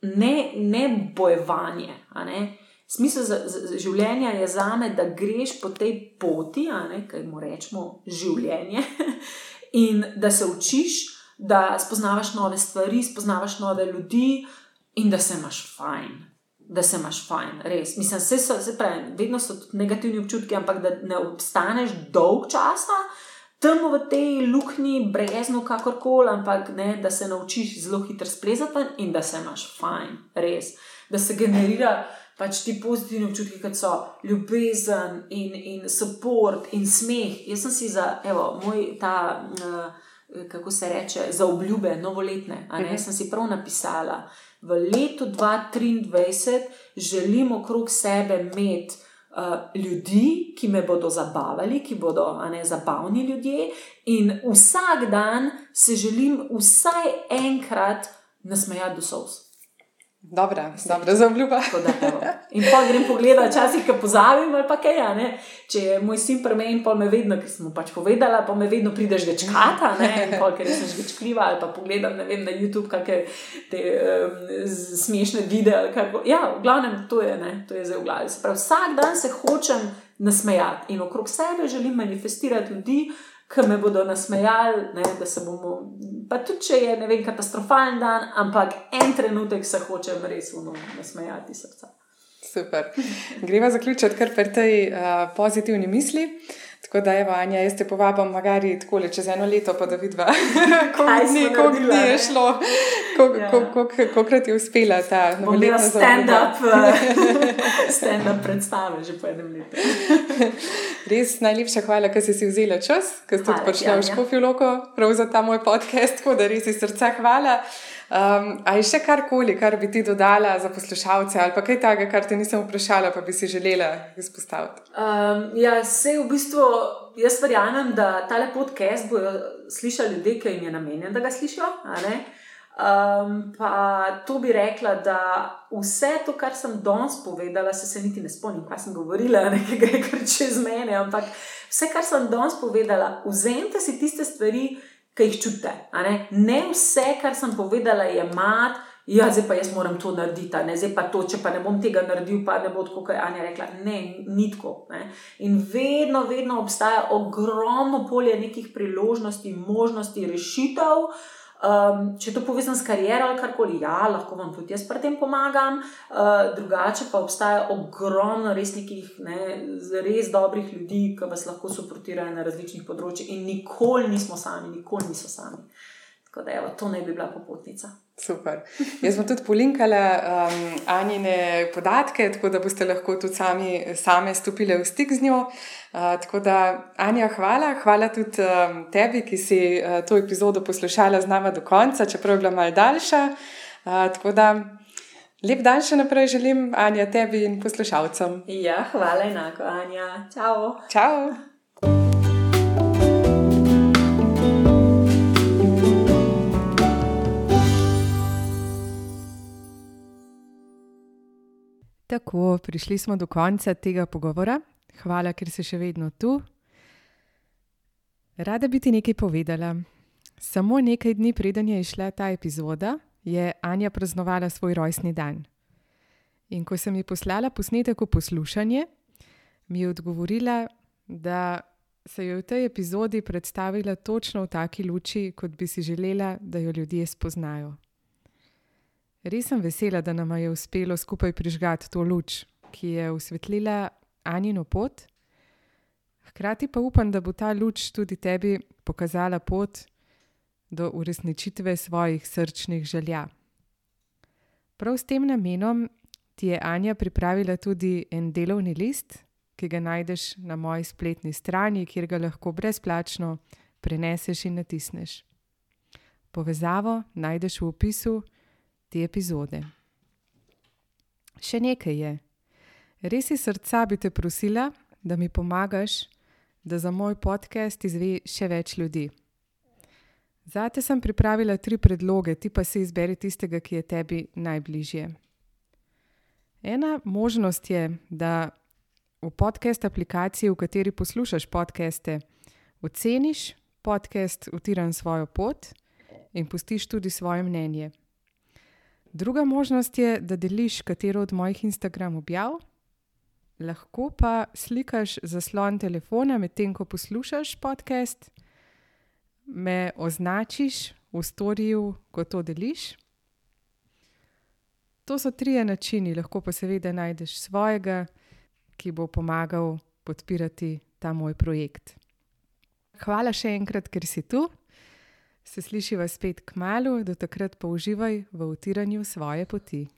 ne, ne bojevanje. Ne? Smisel za, za, za življenja je za me, da greš po tej poti, kaj mu rečemo življenje, in da se učiš, da spoznavaš nove stvari, spoznavaš nove ljudi in da se imaš fajn. Da se imaš fajn, res. Mislim, se, se pravi, vedno so negativni občutki, ampak da ne obstaneš dolg časa tam v tej luknji, brezno, kakorkoli, ampak ne, da se naučiš zelo hitro splezati in da se imaš fajn, res. Da se generira pač ti pozitivni občutki, kot so ljubezen in, in podpor in smeh. Jaz sem si za, evo, moj ta, uh, kako se reče, za obljube, novoletne. Uh mhm. -huh. Sem si prav napisala, v letu 2023 želim okrog sebe imeti. Uh, ljudi, ki me bodo zabavali, ki bodo ne, zabavni ljudje, in vsak dan se želim vsaj enkrat nasmejati do sous. Dobro, dobro za obljubo. In pa grem pogledat, včasih, ko pozabim, ali pa kaj. Ja, Če je moj sin premej in pa me vedno, ker sem mu pač povedala, pa me vedno prideš večkrat, ker sem že večkriva, ali pa pogledam vem, na YouTube kakšne te um, smešne videe. Ja, v glavnem to je, ne, to je zdaj v glavi. Pravi, vsak dan se hočem nasmejati in okrog sebe želim manifestirati ljudi ki me bodo nasmejali, ne, da se bomo. Pa tudi, če je ne vem, katastrofalen dan, ampak en trenutek se hočem res nasmejati srca. Super. Gremo zaključiti kar pri tej uh, pozitivni misli. Tako da, Eva, Anja, jaz te povabim, magari tako le čez eno leto, pa da vidiš, kako dni je šlo, koliko krat je uspela ta novoletna stand-up stand predstava že po enem letu. Res najlepša hvala, ker si si vzela čas, ker si tudi počela v Škofijo Loko, prav za ta moj podcast, tako da res iz srca hvala. Um, a je še karkoli, kar bi ti dodala za poslušalce, ali pa kaj takega, kar te nisem vprašala, pa bi si želela izpostaviti? Um, ja, se v bistvu jaz verjamem, da ta podcast bodo slišali ljudje, ki jim je namenjen, da ga slišijo. Um, pa to bi rekla, da vse to, kar sem danes povedala, se, se niti ne spomnim, kaj sem govorila, nekaj gre kar čez mene. Ampak vse, kar sem danes povedala, vzemite si tiste stvari ki jih čutite. Ne? ne vse, kar sem povedala, je mat Ja, zdaj pa jaz moram to narediti, ne, zdaj pa to, če pa ne bom tega naredil, pa ne bo tako, kot je Anja rekla. Ne, ni tako. Ne. In vedno, vedno obstaja ogromno polje nekih priložnosti, možnosti, rešitev. Um, če to povezam s kariero ali karkoli, ja, lahko vam tudi jaz pri tem pomagam. Uh, drugače pa obstaja ogromno res nekih ne, res dobrih ljudi, ki vas lahko suportirajo na različnih področjih, in nikoli nismo sami, nikoli niso sami. Tako da, evo, to ne bi bila popotnica. Super. Jaz sem tudi polinkala um, Anjine podatke, tako da boste lahko tudi sami, same stopili v stik z njo. Uh, tako da, Anja, hvala. Hvala tudi um, tebi, ki si uh, to epizodo poslušala z nami do konca, čeprav je bila malce daljša. Uh, tako da, lep dan še naprej želim, Anja, tebi in poslušalcem. Ja, hvala enako, Anja. Čau. Čau. Tako, prišli smo do konca tega pogovora. Hvala, ker si še vedno tu. Rada bi ti nekaj povedala. Samo nekaj dni preden je išla ta epizoda, je Anja praznovala svoj rojstni dan. In ko sem ji poslala posnetek v poslušanje, mi je odgovorila, da se je v tej epizodi predstavila točno v taki luči, kot bi si želela, da jo ljudje spoznajo. Res sem vesela, da nam je uspelo skupaj prižgati to luč, ki je osvetlila Anino pot. Hkrati pa upam, da bo ta luč tudi tebi pokazala pot do uresničitve svojih srčnih želja. Prav s tem namenom ti je Anja pripravila tudi en delovni list, ki ga najdeš na moji spletni strani, kjer ga lahko brezplačno preneseš in natisneš. Povezavo najdeš v opisu te epizode. Še nekaj je. Res iz srca bi te prosila, da mi pomagaš, da za moj podcast izve še več ljudi. Zate sem pripravila tri predloge, ti pa si izberi tistega, ki je tebi najbližje. Ena možnost je, da v podcast aplikaciji, v kateri poslušaš podcaste, oceniš podcast Utiran svojo pot in pustiš tudi svoje mnenje. Druga možnost je, da deliš katero od mojih Instagram objav, lahko pa slikaš zaslon telefona, medtem ko poslušaš podcast, me označiš v storju, ko to deliš. To so trije načini, lahko pa seveda najdeš svojega, ki bo pomagal podpirati ta moj projekt. Hvala še enkrat, ker si tu. Se slišiva spet k malu, do takrat pa uživaj v utiranju svoje poti.